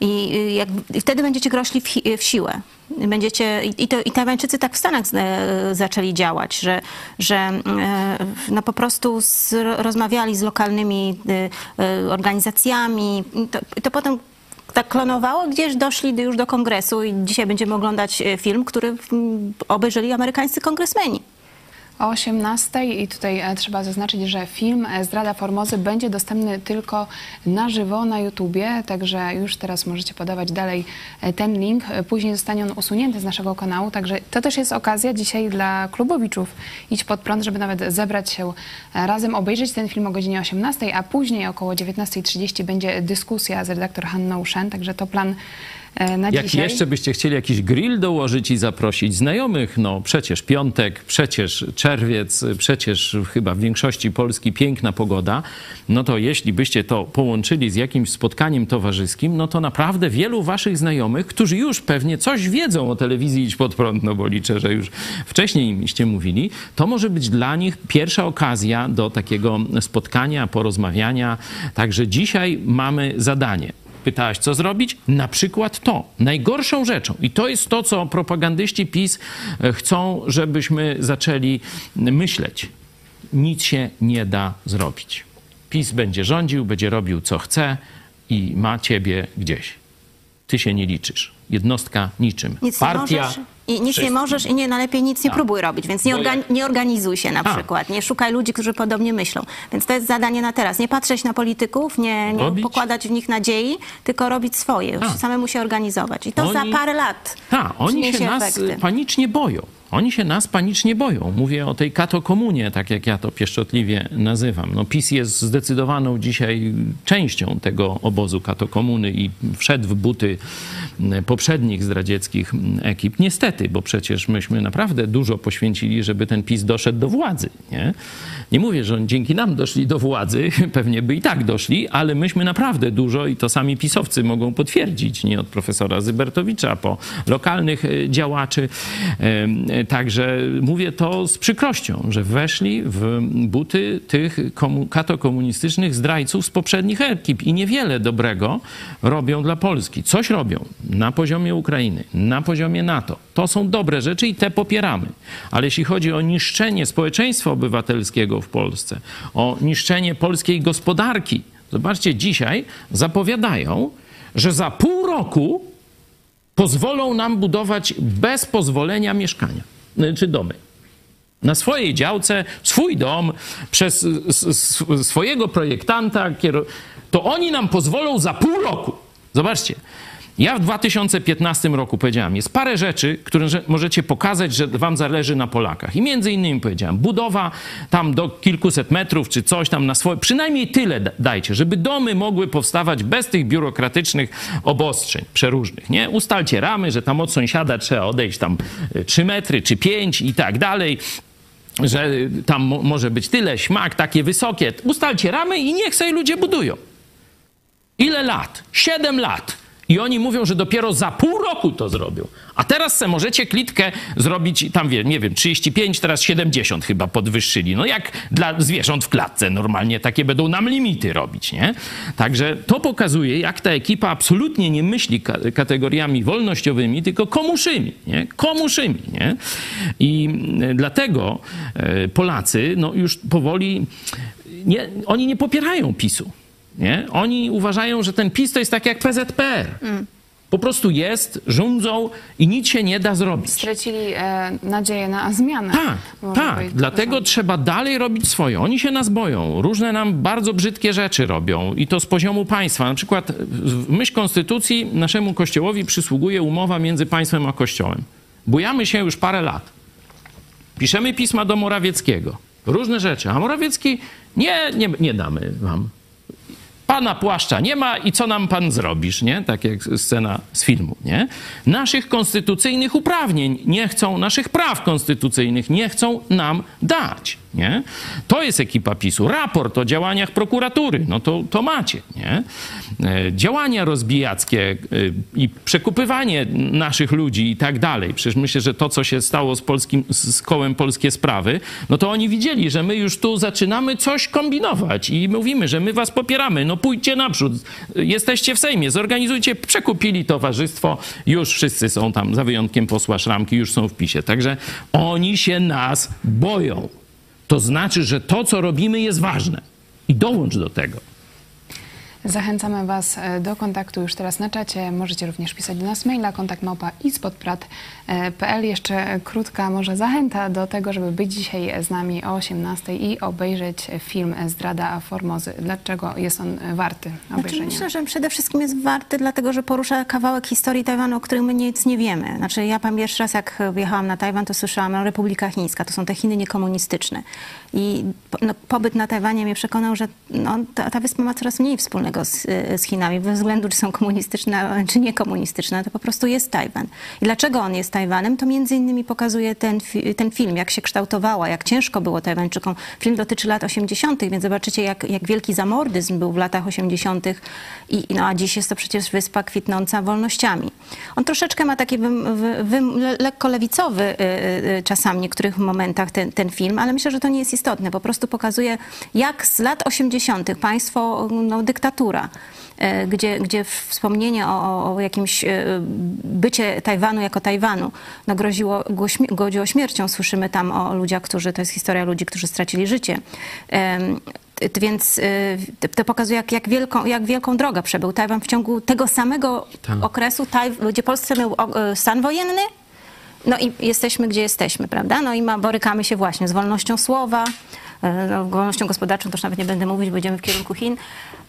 I, y, jak, i wtedy będziecie rośli w, w siłę. Będziecie, i, to, I Tajwańczycy tak w Stanach e, zaczęli działać, że, że e, no po prostu z, rozmawiali z lokalnymi e, e, organizacjami. To, to potem tak klonowało, gdzieś doszli już do kongresu i dzisiaj będziemy oglądać e, film, który mm, obejrzeli amerykańscy kongresmeni. O 18 i tutaj e, trzeba zaznaczyć, że film e, Zdrada Formozy będzie dostępny tylko na żywo na YouTubie, także już teraz możecie podawać dalej e, ten link. Później zostanie on usunięty z naszego kanału, także to też jest okazja dzisiaj dla klubowiczów Idź Pod Prąd, żeby nawet zebrać się razem, obejrzeć ten film o godzinie 18, a później około 19.30 będzie dyskusja z redaktor Hanną Szen, także to plan na Jak dzisiaj. jeszcze byście chcieli jakiś grill dołożyć i zaprosić znajomych, no przecież piątek, przecież czerwiec, przecież chyba w większości Polski piękna pogoda, no to jeśli byście to połączyli z jakimś spotkaniem towarzyskim, no to naprawdę wielu waszych znajomych, którzy już pewnie coś wiedzą o telewizji Idź Pod Prąd, no bo liczę, że już wcześniej imiście mówili, to może być dla nich pierwsza okazja do takiego spotkania, porozmawiania. Także dzisiaj mamy zadanie. Pytałaś, co zrobić? Na przykład to. Najgorszą rzeczą, i to jest to, co propagandyści PiS e, chcą, żebyśmy zaczęli myśleć. Nic się nie da zrobić. PiS będzie rządził, będzie robił, co chce i ma ciebie gdzieś. Ty się nie liczysz. Jednostka niczym. Nic Partia. I nic nie możesz i nie najlepiej nic nie Tak. próbuj robić, więc nie, organi- jak- nie organizuj się na przykład, nie szukaj ludzi, którzy podobnie myślą. Więc to jest zadanie na teraz. Nie patrzeć na polityków, nie, nie pokładać w nich nadziei, tylko robić swoje, już A. samemu się organizować. I to Oni- za parę lat Tak, oni się nas efekty. panicznie boją. Oni się nas panicznie boją. Mówię o tej katokomunie, tak jak ja to pieszczotliwie nazywam. No, PiS jest zdecydowaną dzisiaj częścią tego obozu katokomuny i wszedł w buty poprzednich zdradzieckich ekip. Niestety, bo przecież myśmy naprawdę dużo poświęcili, żeby ten PiS doszedł do władzy. Nie, nie mówię, że oni dzięki nam doszli do władzy, pewnie by i tak doszli, ale myśmy naprawdę dużo i to sami pisowcy mogą potwierdzić, nie od profesora Zybertowicza po lokalnych e, działaczy. E, Także mówię to z przykrością, że weszli w buty tych komu- katokomunistycznych zdrajców z poprzednich ekip i niewiele dobrego robią dla Polski. Coś robią na poziomie Ukrainy, na poziomie NATO. To są dobre rzeczy i te popieramy. Ale jeśli chodzi o niszczenie społeczeństwa obywatelskiego w Polsce, o niszczenie polskiej gospodarki, zobaczcie, dzisiaj zapowiadają, że za pół roku pozwolą nam budować bez pozwolenia mieszkania y, czy domy. Na swojej działce, swój dom, przez s- swojego projektanta, to oni nam pozwolą za pół roku. Zobaczcie. Ja w 2015 roku powiedziałem, jest parę rzeczy, które że- możecie pokazać, że wam zależy na Polakach. I między innymi powiedziałem, budowa tam do kilkuset metrów czy coś tam na swoje, przynajmniej tyle da- dajcie, żeby domy mogły powstawać bez tych biurokratycznych obostrzeń przeróżnych, nie? Ustalcie ramy, że tam od sąsiada trzeba odejść tam 3 metry czy 5 i tak dalej że tam mo- może być tyle, śmak, takie wysokie. Ustalcie ramy i niech sobie ludzie budują. Ile lat? Siedem lat. I oni mówią, że dopiero za pół roku to zrobią. A teraz se możecie klitkę zrobić, tam wie, nie wiem, 35, teraz 70 chyba podwyższyli. No jak dla zwierząt w klatce normalnie takie będą nam limity robić, nie? Także to pokazuje, jak ta ekipa absolutnie nie myśli ka- kategoriami wolnościowymi, tylko komuszymi, nie? Komuszymi, nie? I mm, dlatego e, Polacy, no już powoli, nie, oni nie popierają PiSu. Nie? Oni uważają, że ten PiS to jest tak jak PZPR. Po prostu jest, rządzą i nic się nie da zrobić. Stracili e, nadzieję na zmianę. Tak, tak. Dlatego trzeba dalej robić swoje. Oni się nas boją. Różne nam bardzo brzydkie rzeczy robią i to z poziomu państwa. Na przykład w myśl konstytucji naszemu kościołowi przysługuje umowa między państwem a kościołem. Bujamy się już parę lat. Piszemy pisma do Morawieckiego. Różne rzeczy. A Morawiecki nie, nie, nie damy wam. Pana płaszcza nie ma i co nam pan zrobisz, nie? Tak jak scena z filmu, nie? Naszych konstytucyjnych uprawnień nie chcą, naszych praw konstytucyjnych nie chcą nam dać, nie? To jest ekipa PiSu. Raport o działaniach prokuratury, no to, to macie, nie? E, Działania rozbijackie e, i przekupywanie naszych ludzi i tak dalej. Przecież myślę, że to, co się stało z, polskim, z kołem Polskie Sprawy, no to oni widzieli, że my już tu zaczynamy coś kombinować i mówimy, że my was popieramy. No pójdźcie naprzód, jesteście w Sejmie, zorganizujcie, przekupili towarzystwo, już wszyscy są tam, za wyjątkiem posła Szramki, już są w PiSie. Także oni się nas boją. To znaczy, że to, co robimy, jest ważne. I dołącz do tego. Zachęcamy Was e, do kontaktu już teraz na czacie. Możecie również pisać do nas maila kontakt małpa ispodprat.pl. Jeszcze krótka może zachęta do tego, żeby być dzisiaj z nami o 18 i obejrzeć film Zdrada Formozy. Dlaczego jest on warty Znaczy, obejrzenia? myślę, że przede wszystkim jest warty, dlatego że porusza kawałek historii Tajwanu, o którym my nic nie wiemy. Znaczy, ja pamiętam pierwszy raz, jak wjechałam na Tajwan, to słyszałam o Republika Chińska. To są te Chiny niekomunistyczne. I no, pobyt na Tajwanie mnie przekonał, że no, ta, ta wyspa ma coraz mniej wspólnego z, z Chinami, bez względu, czy są komunistyczne, czy niekomunistyczne. To po prostu jest Tajwan. I dlaczego on jest Tajwanem? To między innymi pokazuje ten, ten film, jak się kształtowała, jak ciężko było Tajwańczykom. Film dotyczy lat 80., więc zobaczycie, jak, jak wielki zamordyzm był w latach 80. I, no, a dziś jest to przecież wyspa kwitnąca wolnościami. On troszeczkę ma taki wym, wy, wym, le, lekko lewicowy y, y, czasami w niektórych momentach ten, ten film, ale myślę, że to nie jest istotne. Po prostu pokazuje, jak z lat 80. państwo, no, e, gdzie, gdzie wspomnienie o, o- jakimś e, bycie Tajwanu jako Tajwanu no, groziło, go śmie- groziło śmiercią. Słyszymy tam o ludziach, którzy, to jest historia ludzi, którzy stracili życie. Więc y, to- pokazuje, jak, jak, wielką, jak wielką drogę przebył Tajwan w ciągu tego samego Tak. okresu, gdzie Polsce miał e, stan wojenny, No i jesteśmy, gdzie jesteśmy, prawda? No i ma, borykamy się właśnie z wolnością słowa, e, no, wolnością gospodarczą, to już nawet nie będę mówić, bo idziemy w kierunku Chin.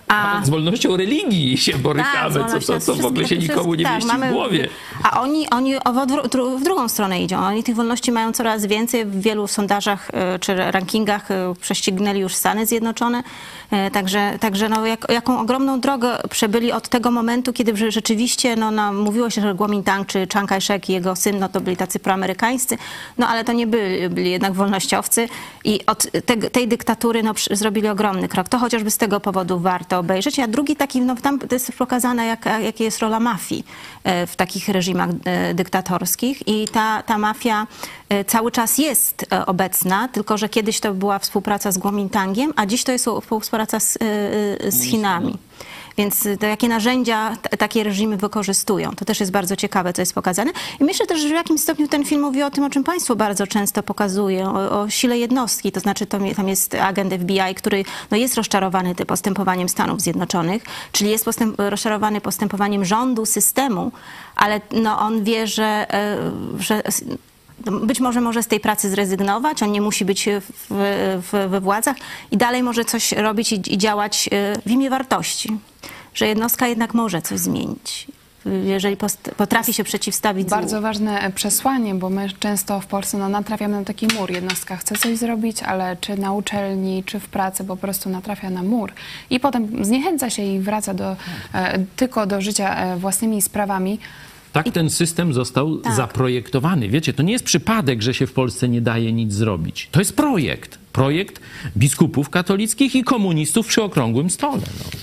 A, Z wolnością religii się borykamy, Tak, co, co, co w ogóle się nikomu nie tak, mieści mamy- w głowie. A oni, oni w, odwró- w drugą stronę idą. Oni tych wolności mają coraz więcej. W wielu sondażach e, czy rankingach e, prześcignęli już Stany Zjednoczone. E, Także, także no, jak, jaką ogromną drogę przebyli od tego momentu, kiedy rzeczywiście no, no, mówiło się, że Kuomintang czy Chiang Kai-shek i jego syn no, to byli tacy proamerykańscy, no ale to nie byli, byli jednak wolnościowcy i od te, tej dyktatury no, zrobili ogromny krok. To chociażby z tego powodu warto obejrzeć. A drugi taki, no tam jest pokazane, jak, jaka jest rola mafii e, w takich reżimach e, dyktatorskich i ta, ta mafia e, cały czas jest obecna, tylko że kiedyś to była współpraca z Kuomintangiem, a dziś to jest współpraca z, z Chinami. Więc y, to jakie narzędzia takie reżimy wykorzystują. To też jest bardzo ciekawe, co jest pokazane. I myślę też, że w jakimś stopniu ten film mówi o tym, o czym Państwo bardzo często pokazują, o, o sile jednostki. To znaczy to, tam jest agent FBI, który no, jest rozczarowany tym postępowaniem Stanów Zjednoczonych, czyli jest postęp, rozczarowany postępowaniem rządu, systemu, ale no, on wie, że, e, że być może może z tej pracy zrezygnować, on nie musi być w, w, we władzach i dalej może coś robić i, i działać e, w imię wartości. Że jednostka jednak może coś zmienić, jeżeli potrafi się przeciwstawić Bardzo złu. ważne przesłanie, bo my często w Polsce no, natrafiamy na taki mur. Jednostka chce coś zrobić, ale czy na uczelni, czy w pracy po prostu natrafia na mur i potem zniechęca się i wraca do, e, tylko do życia e, własnymi sprawami. Tak ten system został Tak. zaprojektowany. Wiecie, to nie jest przypadek, że się w Polsce nie daje nic zrobić. To jest projekt. Projekt biskupów katolickich i komunistów przy okrągłym stole. No.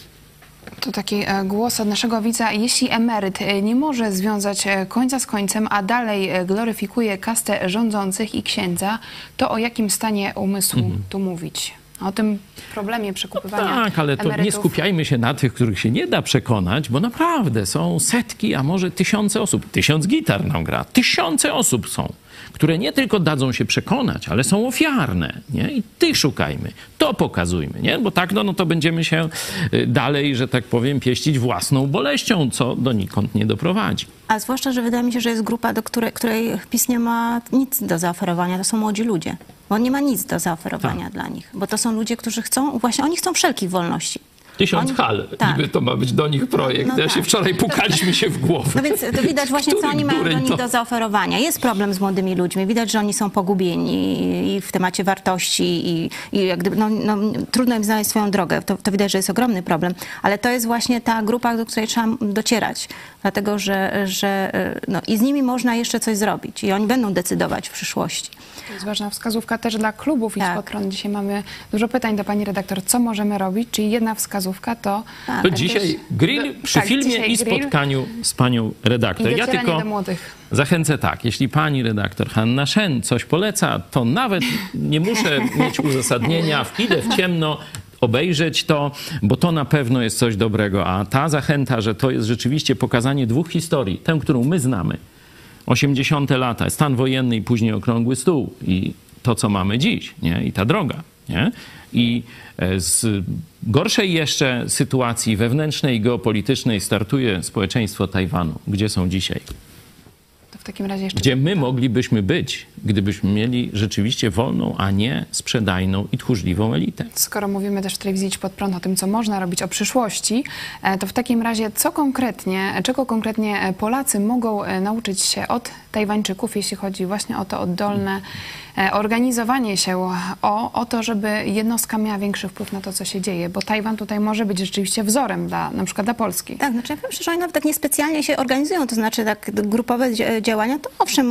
To taki e, głos od naszego widza. Jeśli emeryt e, nie może związać e, końca z końcem, a dalej gloryfikuje kastę rządzących i księdza, to o jakim stanie umysłu tu mówić? O tym problemie przekupywania Mhm. Tak, ale to nie emerytów. skupiajmy się na tych, których się nie da przekonać, bo naprawdę są setki, a może tysiące osób. Tysiąc gitar nam gra. Tysiące osób są, które nie tylko dadzą się przekonać, ale są ofiarne. Nie? I tych szukajmy. To pokazujmy. Nie? Bo tak no, no to będziemy się y, dalej, że tak powiem, pieścić własną boleścią, co donikąd nie doprowadzi. A zwłaszcza, że wydaje mi się, że jest grupa, do której, której PiS nie ma nic do zaoferowania. To są młodzi ludzie. Bo on nie ma nic do zaoferowania Tak. dla nich. Bo to są ludzie, którzy chcą, właśnie oni chcą wszelkich wolności. Tysiąc Oni- hal. tak. Niby to ma być do nich projekt. No ja się tak. wczoraj pukaliśmy się w głowę. No więc to widać właśnie, co oni mają do nich to- do zaoferowania. Jest problem z młodymi ludźmi. Widać, że oni są pogubieni i w temacie wartości i, i jak gdyby, no, no, trudno im znaleźć swoją drogę. To, to widać, że jest ogromny problem. Ale to jest właśnie ta grupa, do której trzeba docierać. Dlatego, że, że no, i z nimi można jeszcze coś zrobić. I oni będą decydować w przyszłości. To jest ważna wskazówka też dla klubów i Tak. spotron. Dzisiaj mamy dużo pytań do pani redaktor, co możemy robić, czyli jedna wskazówka to... Tak. To też- dzisiaj grill do- przy tak, filmie i grill spotkaniu z panią redaktor. I Ja tylko do młodych. zachęcę tak, jeśli pani redaktor Hanna Szen coś poleca, to nawet nie muszę mieć uzasadnienia, idę w ciemno, obejrzeć to, bo to na pewno jest coś dobrego. A ta zachęta, że to jest rzeczywiście pokazanie dwóch historii, tę, którą my znamy, 80. lata, stan wojenny i później okrągły stół i to, co mamy dziś, nie? i ta droga. Nie? I e, z gorszej jeszcze sytuacji wewnętrznej i geopolitycznej startuje społeczeństwo Tajwanu. Gdzie są dzisiaj? To w takim razie jeszcze... Gdzie my moglibyśmy być, gdybyśmy mieli rzeczywiście wolną, a nie sprzedajną i tchórzliwą elitę? Skoro mówimy też w telewizji Idź Pod Prąd o tym, co można robić o przyszłości, e, to w takim razie co konkretnie, czego konkretnie e, Polacy mogą nauczyć się od Tajwańczyków, jeśli chodzi właśnie o to oddolne e, organizowanie się, o, o to, żeby jednostka miała większy wpływ na to, co się dzieje, bo Tajwan tutaj może być rzeczywiście wzorem dla, na przykład dla Polski. Tak, znaczy ja wiem, że oni nawet tak niespecjalnie się organizują, to znaczy tak grupowe dzia- działania, to owszem,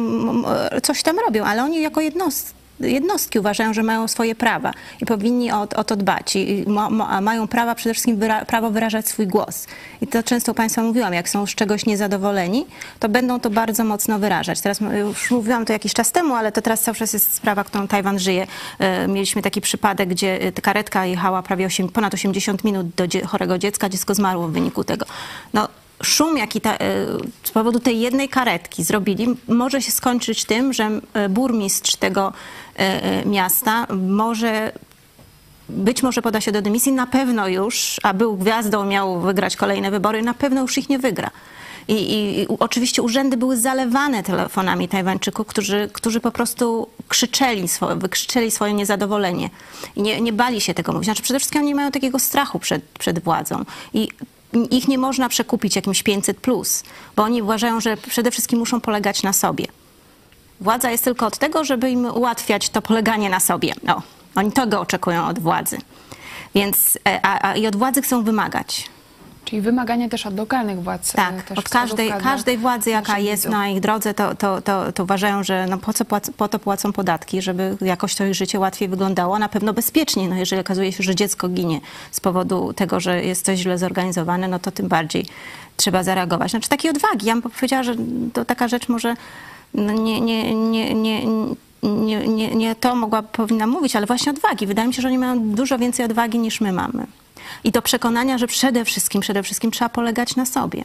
coś tam robią, ale oni jako jednostki jednostki uważają, że mają swoje prawa i powinni o, o to dbać. I ma, ma, mają prawa przede wszystkim wyra, prawo wyrażać swój głos. I to często Państwu mówiłam, jak są z czegoś niezadowoleni, to będą to bardzo mocno wyrażać. Teraz już mówiłam to jakiś czas temu, ale to teraz cały czas jest sprawa, którą Tajwan żyje. E, Mieliśmy taki przypadek, gdzie e, karetka jechała prawie 8, ponad 80 minut do chorego dziecka, dziecko zmarło w wyniku tego. No, szum, jaki ta, e, z powodu tej jednej karetki zrobili, może się skończyć tym, że e, burmistrz tego e, miasta może być może poda się do dymisji, na pewno już, a był gwiazdą, miał wygrać kolejne wybory, na pewno już ich nie wygra. I, i, i oczywiście urzędy były zalewane telefonami Tajwańczyków, którzy, którzy po prostu krzyczeli, swoje, wykrzyczeli swoje niezadowolenie. I nie, nie bali się tego mówić. Znaczy przede wszystkim oni mają takiego strachu przed, przed władzą. I ich nie można przekupić jakimś 500, plus, bo oni uważają, że przede wszystkim muszą polegać na sobie. Władza jest tylko od tego, żeby im ułatwiać to poleganie na sobie. O, oni tego oczekują od władzy. Więc e, a, a, i od władzy chcą wymagać. Czyli wymagania też od lokalnych władz. e, Tak, od każdej, każdej władzy, jaka jest widzów. na ich drodze, to, to, to, to uważają, że no po, co płac, po to płacą podatki, żeby jakoś to ich życie łatwiej wyglądało, na pewno bezpieczniej. No jeżeli okazuje się, że dziecko ginie z powodu tego, że jest coś źle zorganizowane, no to tym bardziej trzeba zareagować. Znaczy takiej odwagi. Ja bym powiedziała, że to taka rzecz może no nie, nie, nie, nie, nie, nie, nie to mogła, powinna mówić, ale właśnie odwagi. Wydaje mi się, że oni mają dużo więcej odwagi niż my mamy. I do przekonania, że przede wszystkim, przede wszystkim trzeba polegać na sobie.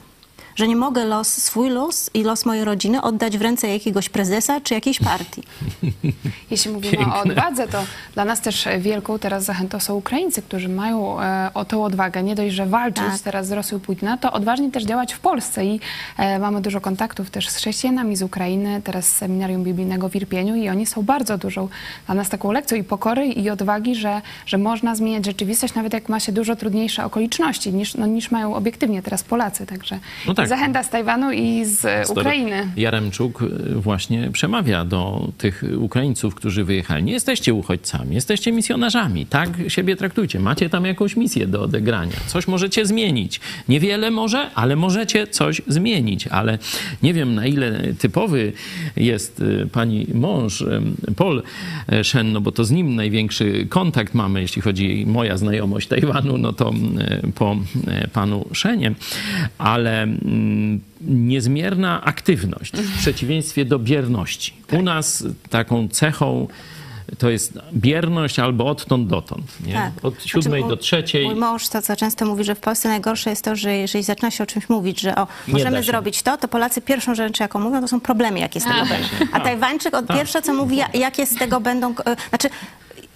Że nie mogę los, swój los i los mojej rodziny oddać w ręce jakiegoś prezesa czy jakiejś partii. Jeśli mówimy o Piękne. odwadze, to dla nas też wielką teraz zachętą są Ukraińcy, którzy mają e, o tą odwagę. Nie dość, że walczyć Tak. teraz z Rosją Putina, to odważnie też działać w Polsce i e, mamy dużo kontaktów też z chrześcijanami z Ukrainy, teraz z seminarium biblijnego w Irpieniu i oni są bardzo dużą dla nas taką lekcją i pokory i odwagi, że, że można zmieniać rzeczywistość, nawet jak ma się dużo trudniejsze okoliczności niż, no, niż mają obiektywnie teraz Polacy. Także No tak. zachęta z Tajwanu i z e, Ukrainy. Jaremczuk y, właśnie przemawia do tych Ukraińców, którzy wyjechali. Nie jesteście uchodźcami, jesteście misjonarzami. Tak siebie traktujcie. Macie tam jakąś misję do odegrania. Coś możecie zmienić. Niewiele może, ale możecie coś zmienić. Ale nie wiem, na ile typowy jest y, pani mąż, Paul Shen, no bo to z nim największy kontakt mamy, jeśli chodzi moja znajomość Tajwanu, no to po panu Shenie. Ale niezmierna aktywność w przeciwieństwie do bierności. U nas taką cechą to jest bierność albo odtąd dotąd. Nie? Tak. Od siódmej Znaczy, do trzeciej. Mój mąż to, co często mówi, że w Polsce najgorsze jest to, że jeżeli zaczyna się o czymś mówić, że o, możemy zrobić to, to Polacy pierwszą rzecz, jaką mówią, to są problemy, jakie z tego będą. A Tajwańczyk od pierwsze, co mówi, ja- jakie z tego będą, e, znaczy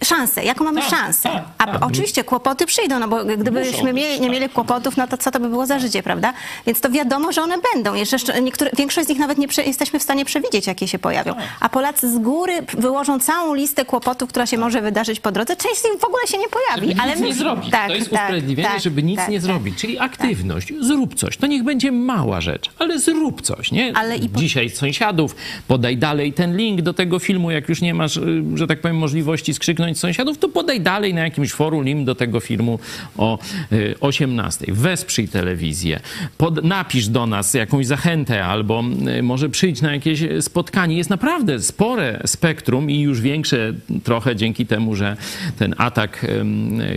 szanse, jaką mamy Tak, szansę. tak, A tak. oczywiście kłopoty przyjdą, no bo gdybyśmy mieli, nie tak. mieli kłopotów, no to co to by było za życie, prawda? Więc to wiadomo, że one będą. Jeszcze niektóre, większość z nich nawet nie jesteśmy w stanie przewidzieć, jakie się pojawią. Tak. A Polacy z góry wyłożą całą listę kłopotów, która się może wydarzyć po drodze. Część z nich w ogóle się nie pojawi. Żeby ale nic my- nie zrobić. Tak, to jest tak, usprawiedliwienie, tak, żeby nic nie zrobić. Czyli aktywność. Zrób coś. To niech będzie mała rzecz, ale zrób coś. Nie? Ale i po- Dzisiaj sąsiadów podaj dalej ten link do tego filmu. Jak już nie masz, y, że tak powiem, możliwości skrzyknąć sąsiadów, to podaj dalej na jakimś forum link do tego filmu o y, 18. Wesprzyj telewizję. Pod, napisz do nas jakąś zachętę albo y, może przyjdź na jakieś spotkanie. Jest naprawdę spore spektrum i już większe trochę dzięki temu, że ten atak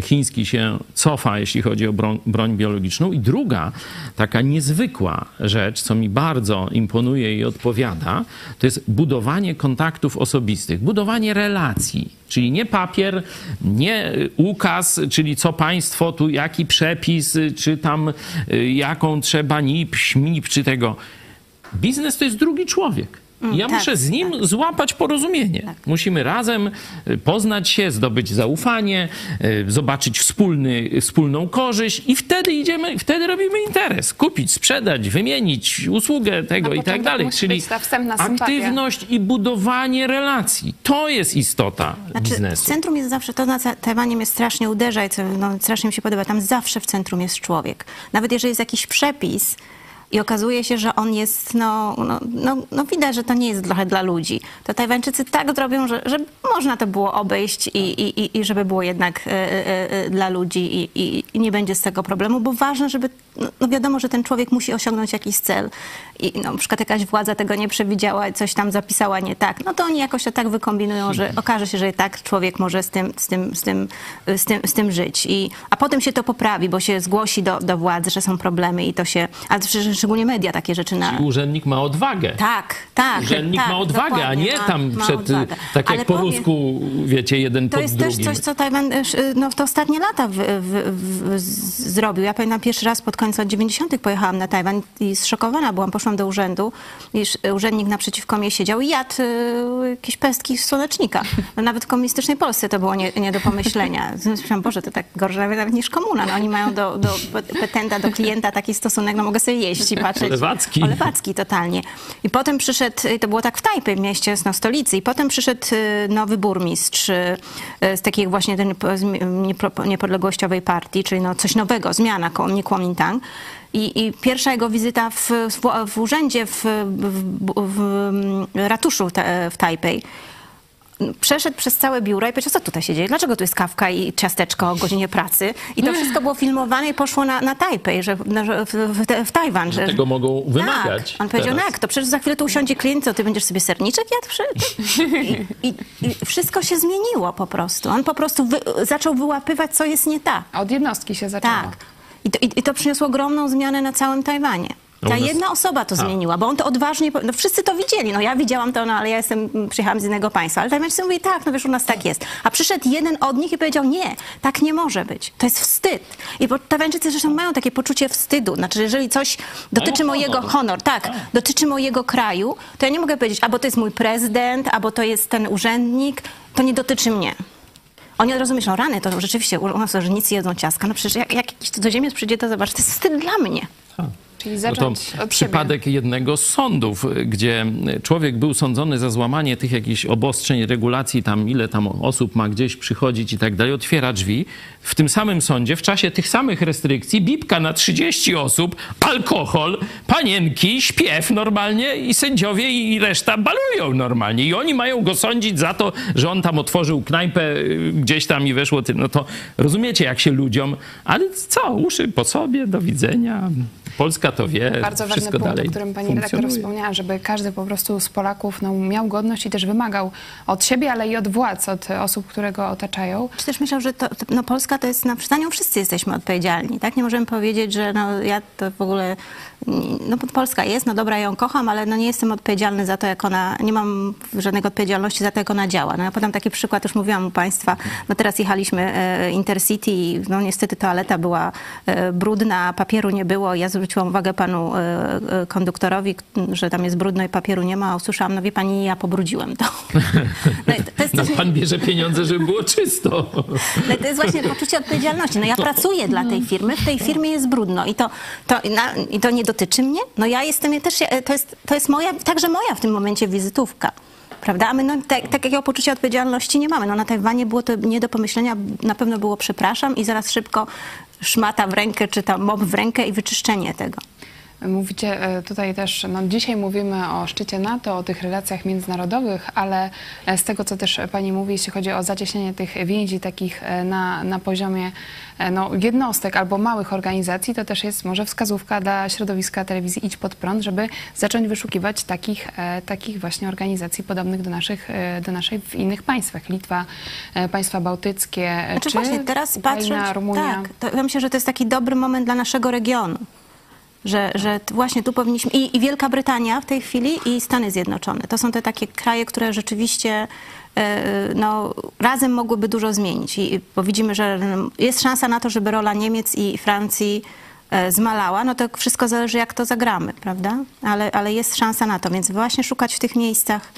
chiński się cofa, jeśli chodzi o broń, broń biologiczną. I druga taka niezwykła rzecz, co mi bardzo imponuje i odpowiada, to jest budowanie kontaktów osobistych, budowanie relacji. Czyli nie papier, nie ukaz, czyli co państwo tu, jaki przepis, czy tam y, jaką trzeba NIP, śmip, czy tego. Biznes to jest drugi człowiek. I ja tak, muszę z nim złapać porozumienie. Musimy razem y, poznać się, zdobyć zaufanie, y, zobaczyć wspólny, wspólną korzyść i wtedy idziemy, wtedy robimy interes. Kupić, sprzedać, wymienić usługę tego i tak dalej. Czyli aktywność i budowanie relacji. To jest istota Znaczy, biznesu. w centrum jest zawsze, to na Tajwanie mnie strasznie uderza i co, no, strasznie mi się podoba, tam zawsze w centrum jest człowiek. Nawet jeżeli jest jakiś przepis i okazuje się, że on jest, no, no, no, no widać, że to nie jest trochę dla ludzi, to Tajwańczycy tak zrobią, że, że można to było obejść i, i, i- żeby było jednak e, e, e, dla ludzi i, i, i nie będzie z tego problemu, bo ważne, żeby, no, no wiadomo, że ten człowiek musi osiągnąć jakiś cel. I no, na przykład jakaś władza tego nie przewidziała, coś tam zapisała nie tak, no to oni jakoś to tak wykombinują, że okaże się, że i tak człowiek może z tym, z tym, z tym, z tym, z tym żyć. I, a potem się to poprawi, bo się zgłosi do, do władzy, że są problemy i to się, a przecież szczególnie media takie rzeczy na... I urzędnik ma odwagę. Tak, tak. Urzędnik tak, ma odwagę, a nie ma- tam przed, odwagę. tak jak Ale po powiem- rusku, wiecie, jeden to pod jest drugim. też coś, co Tajwan sz- no, w te ostatnie lata w, w, w, zrobił. Ja pamiętam pierwszy raz pod koniec lat 90. pojechałam na Tajwan i zszokowana byłam. Poszłam do urzędu i sz- urzędnik naprzeciwko mnie siedział i jadł e, jakieś pestki z słonecznika. No, nawet w komunistycznej Polsce to było nie, nie do pomyślenia. Myślałam, Boże, to tak gorzej nawet niż komuna. No, oni mają do, do petenta, do klienta taki stosunek, no mogę sobie jeść możliwości patrzeć. Lewacki. O Lewacki, totalnie. I potem przyszedł, to było tak w Tajpej, w mieście, no, stolicy, i potem przyszedł y, nowy burmistrz y, z takiej właśnie niepodległościowej partii, czyli no coś nowego, zmiana, nie Kuomintang. I, I pierwsza jego wizyta w, w, w urzędzie, w, w ratuszu te, w Tajpej, przeszedł przez całe biuro i powiedział, co tutaj się dzieje? Dlaczego tu jest kawka i ciasteczko o godzinie pracy? I to wszystko było filmowane i poszło na, na Tajpej, że, że w, w, w Tajwan. Że, Tego mogą wymagać. tak. On powiedział, teraz. jak to? Przecież za chwilę tu usiądzie klient, co ty będziesz sobie serniczek jadł? I, i, I wszystko się zmieniło po prostu. On po prostu wy, zaczął wyłapywać, co jest nie tak. Od jednostki się zaczęło. Tak. I to, i, I to przyniosło ogromną zmianę na całym Tajwanie. No Ta nas- jedna osoba to zmieniła, bo on to odważnie, no wszyscy to widzieli, no ja widziałam to, no ale ja jestem, przyjechałam z innego państwa, ale Tajwańczycy mówili, tak, no wiesz, u nas tak jest. A przyszedł jeden od nich i powiedział, nie, tak nie może być, to jest wstyd. I bo Tajwańczycy zresztą mają takie poczucie wstydu, znaczy jeżeli coś dotyczy Mają mojego, honor. honor, tak, dotyczy mojego kraju, to ja nie mogę powiedzieć, albo to jest mój prezydent, albo to jest ten urzędnik, to nie dotyczy mnie. Oni razu myślą, rany, to rzeczywiście u nas urzędnicy jedzą ciastka. No przecież jak, jak jakiś cudzoziemiec przyjdzie, to zobacz, to jest wstyd dla mnie. Czyli No to przypadek jednego z sądów, gdzie człowiek był sądzony za złamanie tych jakichś obostrzeń, regulacji, tam ile tam osób ma gdzieś przychodzić i tak dalej, otwiera drzwi. W tym samym sądzie, w czasie tych samych restrykcji, bibka na 30 osób, alkohol, panienki, śpiew normalnie i sędziowie i reszta balują normalnie. I oni mają go sądzić za to, że on tam otworzył knajpę y, gdzieś tam i weszło tym. No to rozumiecie, jak się ludziom, ale co, uszy po sobie, do widzenia. Polska to wie, Bardzo ważny wszystko punkt, dalej o którym pani redaktor wspomniała, żeby każdy po prostu z Polaków no, miał godność i też wymagał od siebie, ale i od władz, od osób, które go otaczają. Czy też myślę, że to, to, no Polska to jest, na, za nią wszyscy jesteśmy odpowiedzialni, tak? Nie możemy powiedzieć, że no ja to w ogóle, no Polska jest, no dobra, ja ją kocham, ale no nie jestem odpowiedzialny za to, jak ona, nie mam żadnej odpowiedzialności za to, jak ona działa. No ja podam taki przykład, już mówiłam u Państwa, no teraz jechaliśmy e, Intercity i no niestety toaleta była e, brudna, papieru nie było. Ja zwróciłam uwagę panu e, konduktorowi, że tam jest brudno i papieru nie ma, a usłyszałam, no wie pani, ja pobrudziłem to. No, to jest No, pan bierze pieniądze, żeby było czysto. ale to jest właśnie poczucie odpowiedzialności. No ja pracuję dla tej firmy, w tej firmie jest brudno i to, to, na, i to nie dotyczy mnie. No ja jestem też, to jest, to jest moja, także moja w tym momencie wizytówka. Prawda? A my no, tak, takiego poczucia odpowiedzialności nie mamy. No, na Tajwanie było to nie do pomyślenia. Na pewno było przepraszam i zaraz szybko szmata w rękę, czy tam mob w rękę i wyczyszczenie tego. Mówicie e, tutaj też, no dzisiaj mówimy o szczycie NATO, o tych relacjach międzynarodowych, ale e, z tego, co też pani mówi, jeśli chodzi o zacieśnienie tych więzi takich e, na, na poziomie no, jednostek albo małych organizacji, to też jest może wskazówka dla środowiska telewizji Idź Pod Prąd, żeby zacząć wyszukiwać takich, takich właśnie organizacji podobnych do naszych, do naszej w innych państwach. Litwa, państwa bałtyckie, Znaczy czy właśnie teraz Ukraina, patrzeć, Rumunia. tak, to ja myślę, że to jest taki dobry moment dla naszego regionu. Że, że właśnie tu powinniśmy. I, I Wielka Brytania w tej chwili i Stany Zjednoczone. To są te takie kraje, które rzeczywiście e, no, razem mogłyby dużo zmienić. I, bo widzimy, że jest szansa na to, żeby rola Niemiec i Francji e, zmalała, no to wszystko zależy, jak to zagramy, prawda? Ale, ale jest szansa na to, więc właśnie szukać w tych miejscach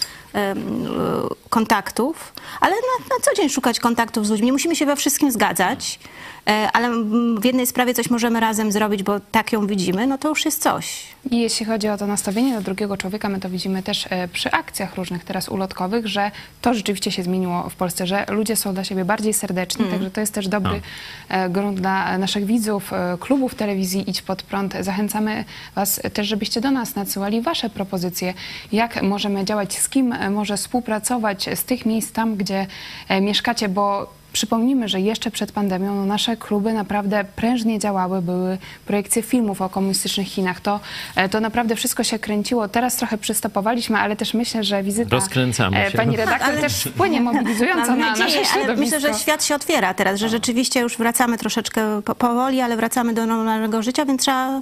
kontaktów, ale na, na co dzień szukać kontaktów z ludźmi. Musimy się we wszystkim zgadzać, e, ale mm, w jednej sprawie coś możemy razem zrobić, bo tak ją widzimy, no to już jest coś. I jeśli chodzi o to nastawienie do drugiego człowieka, my to widzimy też e, przy akcjach różnych teraz ulotkowych, że to rzeczywiście się zmieniło w Polsce, że ludzie są dla siebie bardziej serdeczni, także to jest też dobry e, grunt dla naszych widzów, e, klubów telewizji Idź Pod Prąd. Zachęcamy Was też, żebyście do nas nadsyłali Wasze propozycje, jak możemy działać, z kim e, może współpracować z tych miejsc tam, gdzie e, mieszkacie, bo Przypomnijmy, że jeszcze przed pandemią no, nasze kluby naprawdę prężnie działały, były projekcje filmów o komunistycznych Chinach. To, e, to naprawdę wszystko się kręciło. Teraz trochę przystopowaliśmy, ale też myślę, że wizyta Rozkręcamy e, się. pani redaktor ale- też wpłynie mobilizująco na nadzieję, nasze ale środowisko. myślę, że świat się otwiera teraz, że rzeczywiście już wracamy troszeczkę po, powoli, ale wracamy do normalnego życia, więc trzeba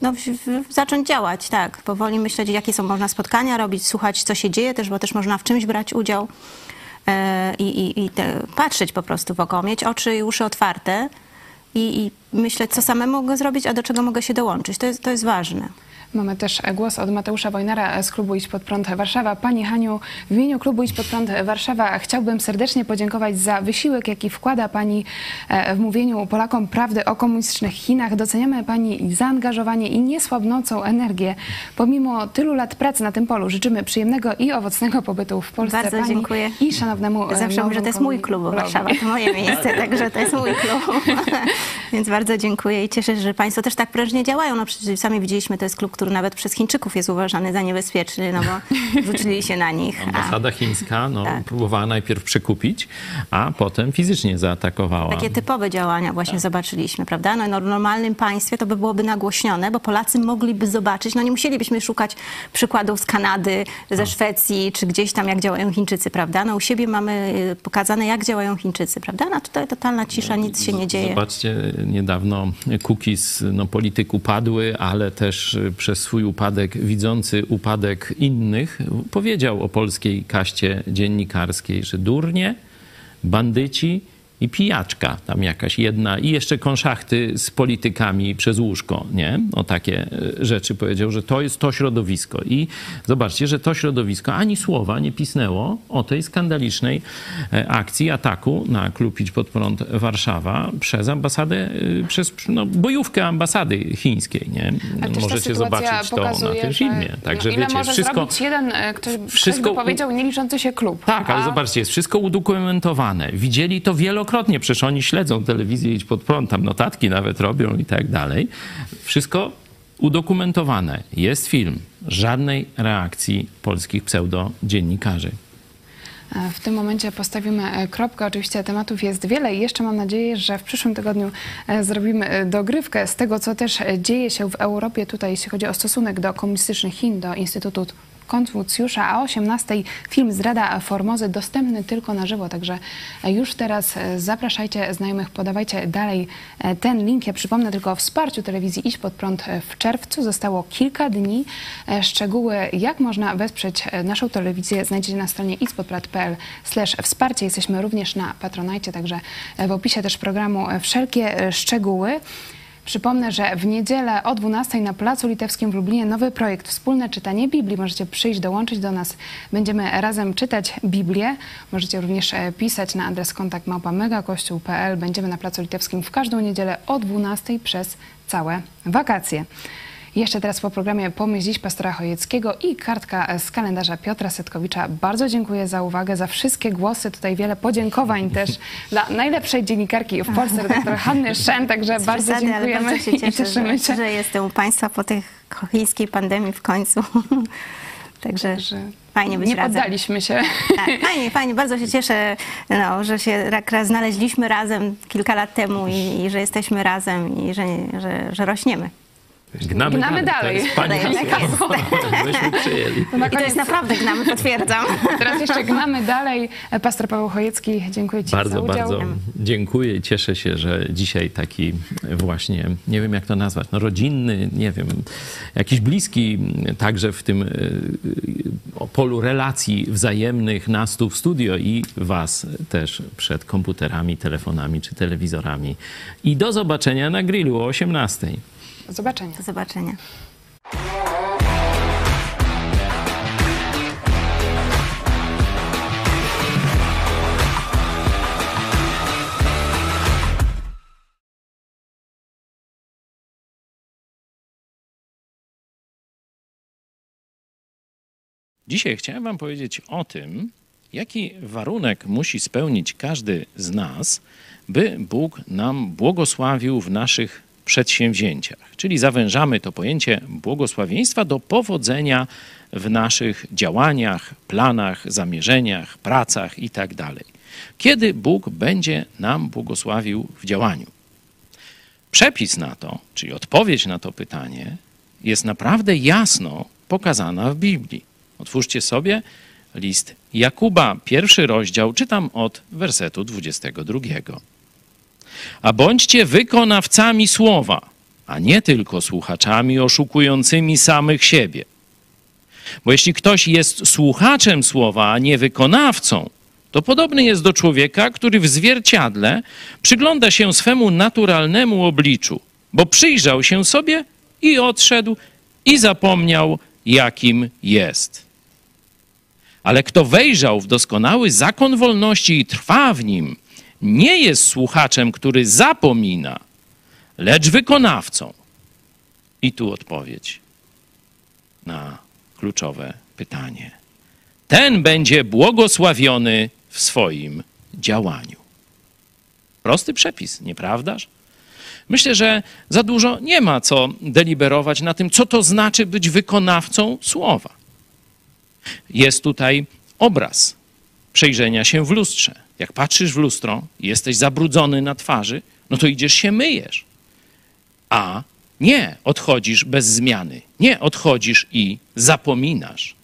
no, zacząć działać, tak. Powoli myśleć, jakie są można spotkania robić, słuchać, co się dzieje też, bo też można w czymś brać udział e, i, i, i te, patrzeć po prostu wokoło, mieć oczy i uszy otwarte i, i myśleć, co samemu mogę zrobić, a do czego mogę się dołączyć. To jest, to jest ważne. Mamy też głos od Mateusza Wojnara z klubu Idź Pod Prąd Warszawa. Pani Haniu, w imieniu klubu Idź Pod Prąd Warszawa chciałbym serdecznie podziękować za wysiłek, jaki wkłada Pani e, w mówieniu Polakom prawdy o komunistycznych Chinach. Doceniamy Pani zaangażowanie i niesłabnącą energię. Pomimo tylu lat pracy na tym polu życzymy przyjemnego i owocnego pobytu w Polsce Bardzo Pani dziękuję. i szanownemu Zawsze mówię, że to jest mój klub Warszawa, to moje miejsce, także to jest mój klub. Więc bardzo dziękuję i cieszę się, że Państwo też tak prężnie działają. No przecież sami widzieliśmy, to jest klub, który nawet przez Chińczyków jest uważany za niebezpieczny, no bo rzucili się na nich. A Ambasada chińska no, Tak. próbowała najpierw przekupić, a potem fizycznie zaatakowała. takie typowe działania właśnie zobaczyliśmy, prawda? No, no, w normalnym państwie to by byłoby nagłośnione, bo Polacy mogliby zobaczyć, no nie musielibyśmy szukać przykładów z Kanady, ze Szwecji, czy gdzieś tam, jak działają Chińczycy, prawda? No u siebie mamy y, pokazane, jak działają Chińczycy, prawda? No tutaj totalna cisza, nic się nie dzieje. Zobaczcie, niedawno cookies no, polityk upadły, ale też y, przez swój upadek, widzący upadek innych, powiedział o polskiej kaście dziennikarskiej, że durnie, bandyci i pijaczka tam jakaś jedna i jeszcze konszachty z politykami przez łóżko, nie? O takie y, rzeczy powiedział, że to jest to środowisko. I zobaczcie, że to środowisko ani słowa nie pisnęło o tej skandalicznej e, akcji ataku na klub Idź Pod Prąd Warszawa przez ambasadę, y, przez no, bojówkę ambasady chińskiej, nie? Możecie zobaczyć to na tym że, filmie. Także no, wiecie, może wszystko... zrobić jeden, e, ktoś, wszystko ktoś powiedział, nie liczący się klub. Tak, ale A zobaczcie, jest wszystko udokumentowane. Widzieli to wielokrotnie, przecież oni śledzą telewizję Idź Pod Prąd, tam notatki nawet robią i tak dalej. Wszystko udokumentowane. Jest film. Żadnej reakcji polskich pseudodziennikarzy. E, W tym momencie postawimy e, kropkę. Oczywiście tematów jest wiele i jeszcze mam nadzieję, że w przyszłym tygodniu e, zrobimy dogrywkę z tego, co też dzieje się w Europie tutaj, jeśli chodzi o stosunek do komunistycznych Chin, do Instytutu Konfucjusza, a o 18 film Zdrada Formozy dostępny tylko na żywo, także e, już teraz e, zapraszajcie znajomych, podawajcie dalej e, ten link. Ja przypomnę tylko o wsparciu telewizji Idź Pod Prąd w czerwcu. Zostało kilka dni. Szczegóły, jak można wesprzeć naszą telewizję, znajdziecie na stronie idźpodprad.pl wsparcie. Jesteśmy również na Patronajcie, także w opisie też programu wszelkie szczegóły. Przypomnę, że w niedzielę o 12 na Placu Litewskim w Lublinie nowy projekt Wspólne czytanie Biblii. Możecie przyjść, dołączyć do nas. Będziemy razem czytać Biblię. Możecie również e, pisać na adres kontakt małpa megakościół.pl. Będziemy na Placu Litewskim w każdą niedzielę o 12 przez całe wakacje. Jeszcze teraz po programie Pomyśl dziś pastora Chojeckiego i kartka z kalendarza Piotra Setkowicza. Bardzo dziękuję za uwagę, za wszystkie głosy. Tutaj wiele podziękowań też dla najlepszej dziennikarki w Polsce, redaktor Hanny Szen. Także bardzo Przesady, dziękujemy bardzo się i cieszę, cieszymy że, się. że jestem u Państwa po tej chińskiej pandemii w końcu. Także że fajnie być nie razem. poddaliśmy się. Tak, fajnie, fajnie. Bardzo się cieszę, no, że się tak raz znaleźliśmy razem kilka lat temu i, i że jesteśmy razem i że, że, że rośniemy. Gnamy, Gnamy dalej. To jest pani Dalej, tak jest. Myśmy przyjęli. To na I to koniec, jest naprawdę gnamy, potwierdzam. teraz jeszcze gnamy dalej. Pastor Paweł Chojecki, dziękuję Ci Bardzo, za udział. bardzo dziękuję i cieszę się, że dzisiaj taki właśnie, nie wiem jak to nazwać, no rodzinny, nie wiem, jakiś bliski także w tym e, polu relacji wzajemnych nas tu w studio i was też przed komputerami, telefonami czy telewizorami. I do zobaczenia na grillu o 18. Do zobaczenia. Do zobaczenia. Dzisiaj chciałem Wam powiedzieć o tym, jaki warunek musi spełnić każdy z nas, by Bóg nam błogosławił w naszych przedsięwzięciach. Czyli zawężamy to pojęcie błogosławieństwa do powodzenia w naszych działaniach, planach, zamierzeniach, pracach itd. Kiedy Bóg będzie nam błogosławił w działaniu? Przepis na to, czyli odpowiedź na to pytanie, jest naprawdę jasno pokazana w Biblii. Otwórzcie sobie list Jakuba, pierwszy rozdział, czytam od wersetu 22. A bądźcie wykonawcami słowa, a nie tylko słuchaczami oszukującymi samych siebie. Bo jeśli ktoś jest słuchaczem słowa, a nie wykonawcą, to podobny jest do człowieka, który w zwierciadle przygląda się swemu naturalnemu obliczu, bo przyjrzał się sobie i odszedł i zapomniał, jakim jest. Ale kto wejrzał w doskonały zakon wolności i trwa w nim, nie jest słuchaczem, który zapomina, lecz wykonawcą. I tu odpowiedź na kluczowe pytanie. Ten będzie błogosławiony w swoim działaniu. Prosty przepis, nieprawdaż? Myślę, że za dużo nie ma co deliberować na tym, co to znaczy być wykonawcą słowa. Jest tutaj obraz przejrzenia się w lustrze. Jak patrzysz w lustro, jesteś zabrudzony na twarzy, no to idziesz się myjesz. A nie odchodzisz bez zmiany. Nie odchodzisz i zapominasz.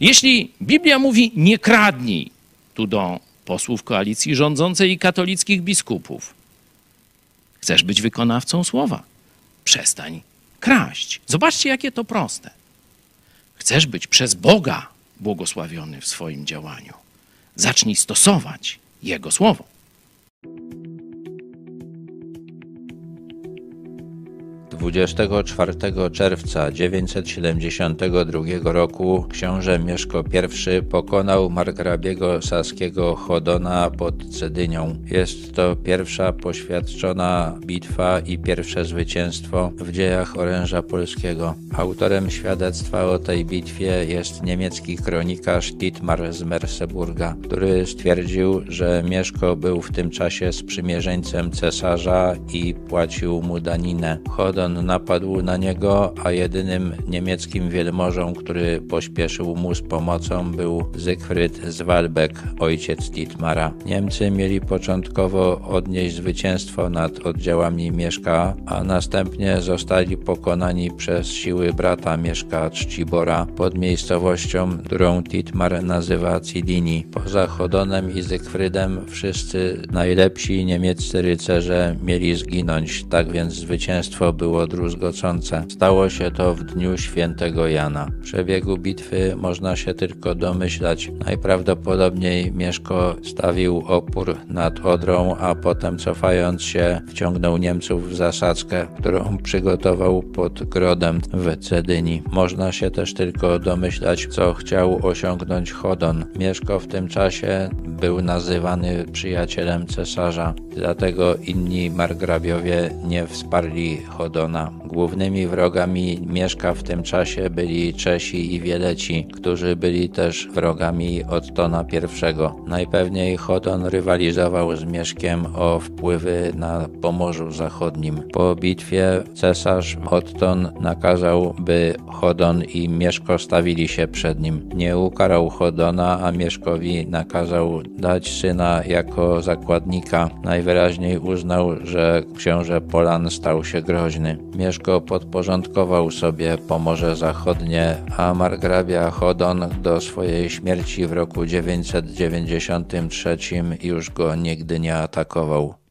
Jeśli Biblia mówi nie kradnij, tu do posłów koalicji rządzącej i katolickich biskupów, chcesz być wykonawcą słowa, przestań kraść. Zobaczcie, jakie to proste. Chcesz być przez Boga błogosławiony w swoim działaniu. Zacznij stosować Jego słowo. 24 czerwca 972 roku książę Mieszko I pokonał margrabiego saskiego Chodona pod Cedynią. Jest to pierwsza poświadczona bitwa i pierwsze zwycięstwo w dziejach oręża polskiego. Autorem świadectwa o tej bitwie jest niemiecki kronikarz Dietmar z Merseburga, który stwierdził, że Mieszko był w tym czasie sprzymierzeńcem cesarza i płacił mu daninę. Chodon napadł na niego, a jedynym niemieckim wielmożą, który pośpieszył mu z pomocą był Zygfryd z Walbeck, ojciec Dietmara. Niemcy mieli początkowo odnieść zwycięstwo nad oddziałami Mieszka, a następnie zostali pokonani przez siły brata Mieszka Czcibora pod miejscowością, którą Dietmar nazywa Cilini. Poza Chodonem i Zygfrydem wszyscy najlepsi niemieccy rycerze mieli zginąć, tak więc zwycięstwo było druzgocące. Stało się to w dniu świętego Jana. Przebiegu bitwy można się tylko domyślać. Najprawdopodobniej Mieszko stawił opór nad Odrą, a potem cofając się wciągnął Niemców w zasadzkę, którą przygotował pod Grodem w Cedyni. Można się też tylko domyślać, co chciał osiągnąć Chodon. Mieszko w tym czasie był nazywany przyjacielem cesarza, dlatego inni margrabiowie nie wsparli Chodona. Głównymi wrogami Mieszka w tym czasie byli Czesi i Wieleci, którzy byli też wrogami Ottona I. Najpewniej Chodon rywalizował z Mieszkiem o wpływy na Pomorzu Zachodnim. Po bitwie cesarz Otton nakazał, by Chodon i Mieszko stawili się przed nim. Nie ukarał Chodona, a Mieszkowi nakazał dać syna jako zakładnika. Najwyraźniej uznał, że książę Polan stał się groźny. Mieszko podporządkował sobie Pomorze Zachodnie, a margrabia Chodon do swojej śmierci w roku 993 już go nigdy nie atakował.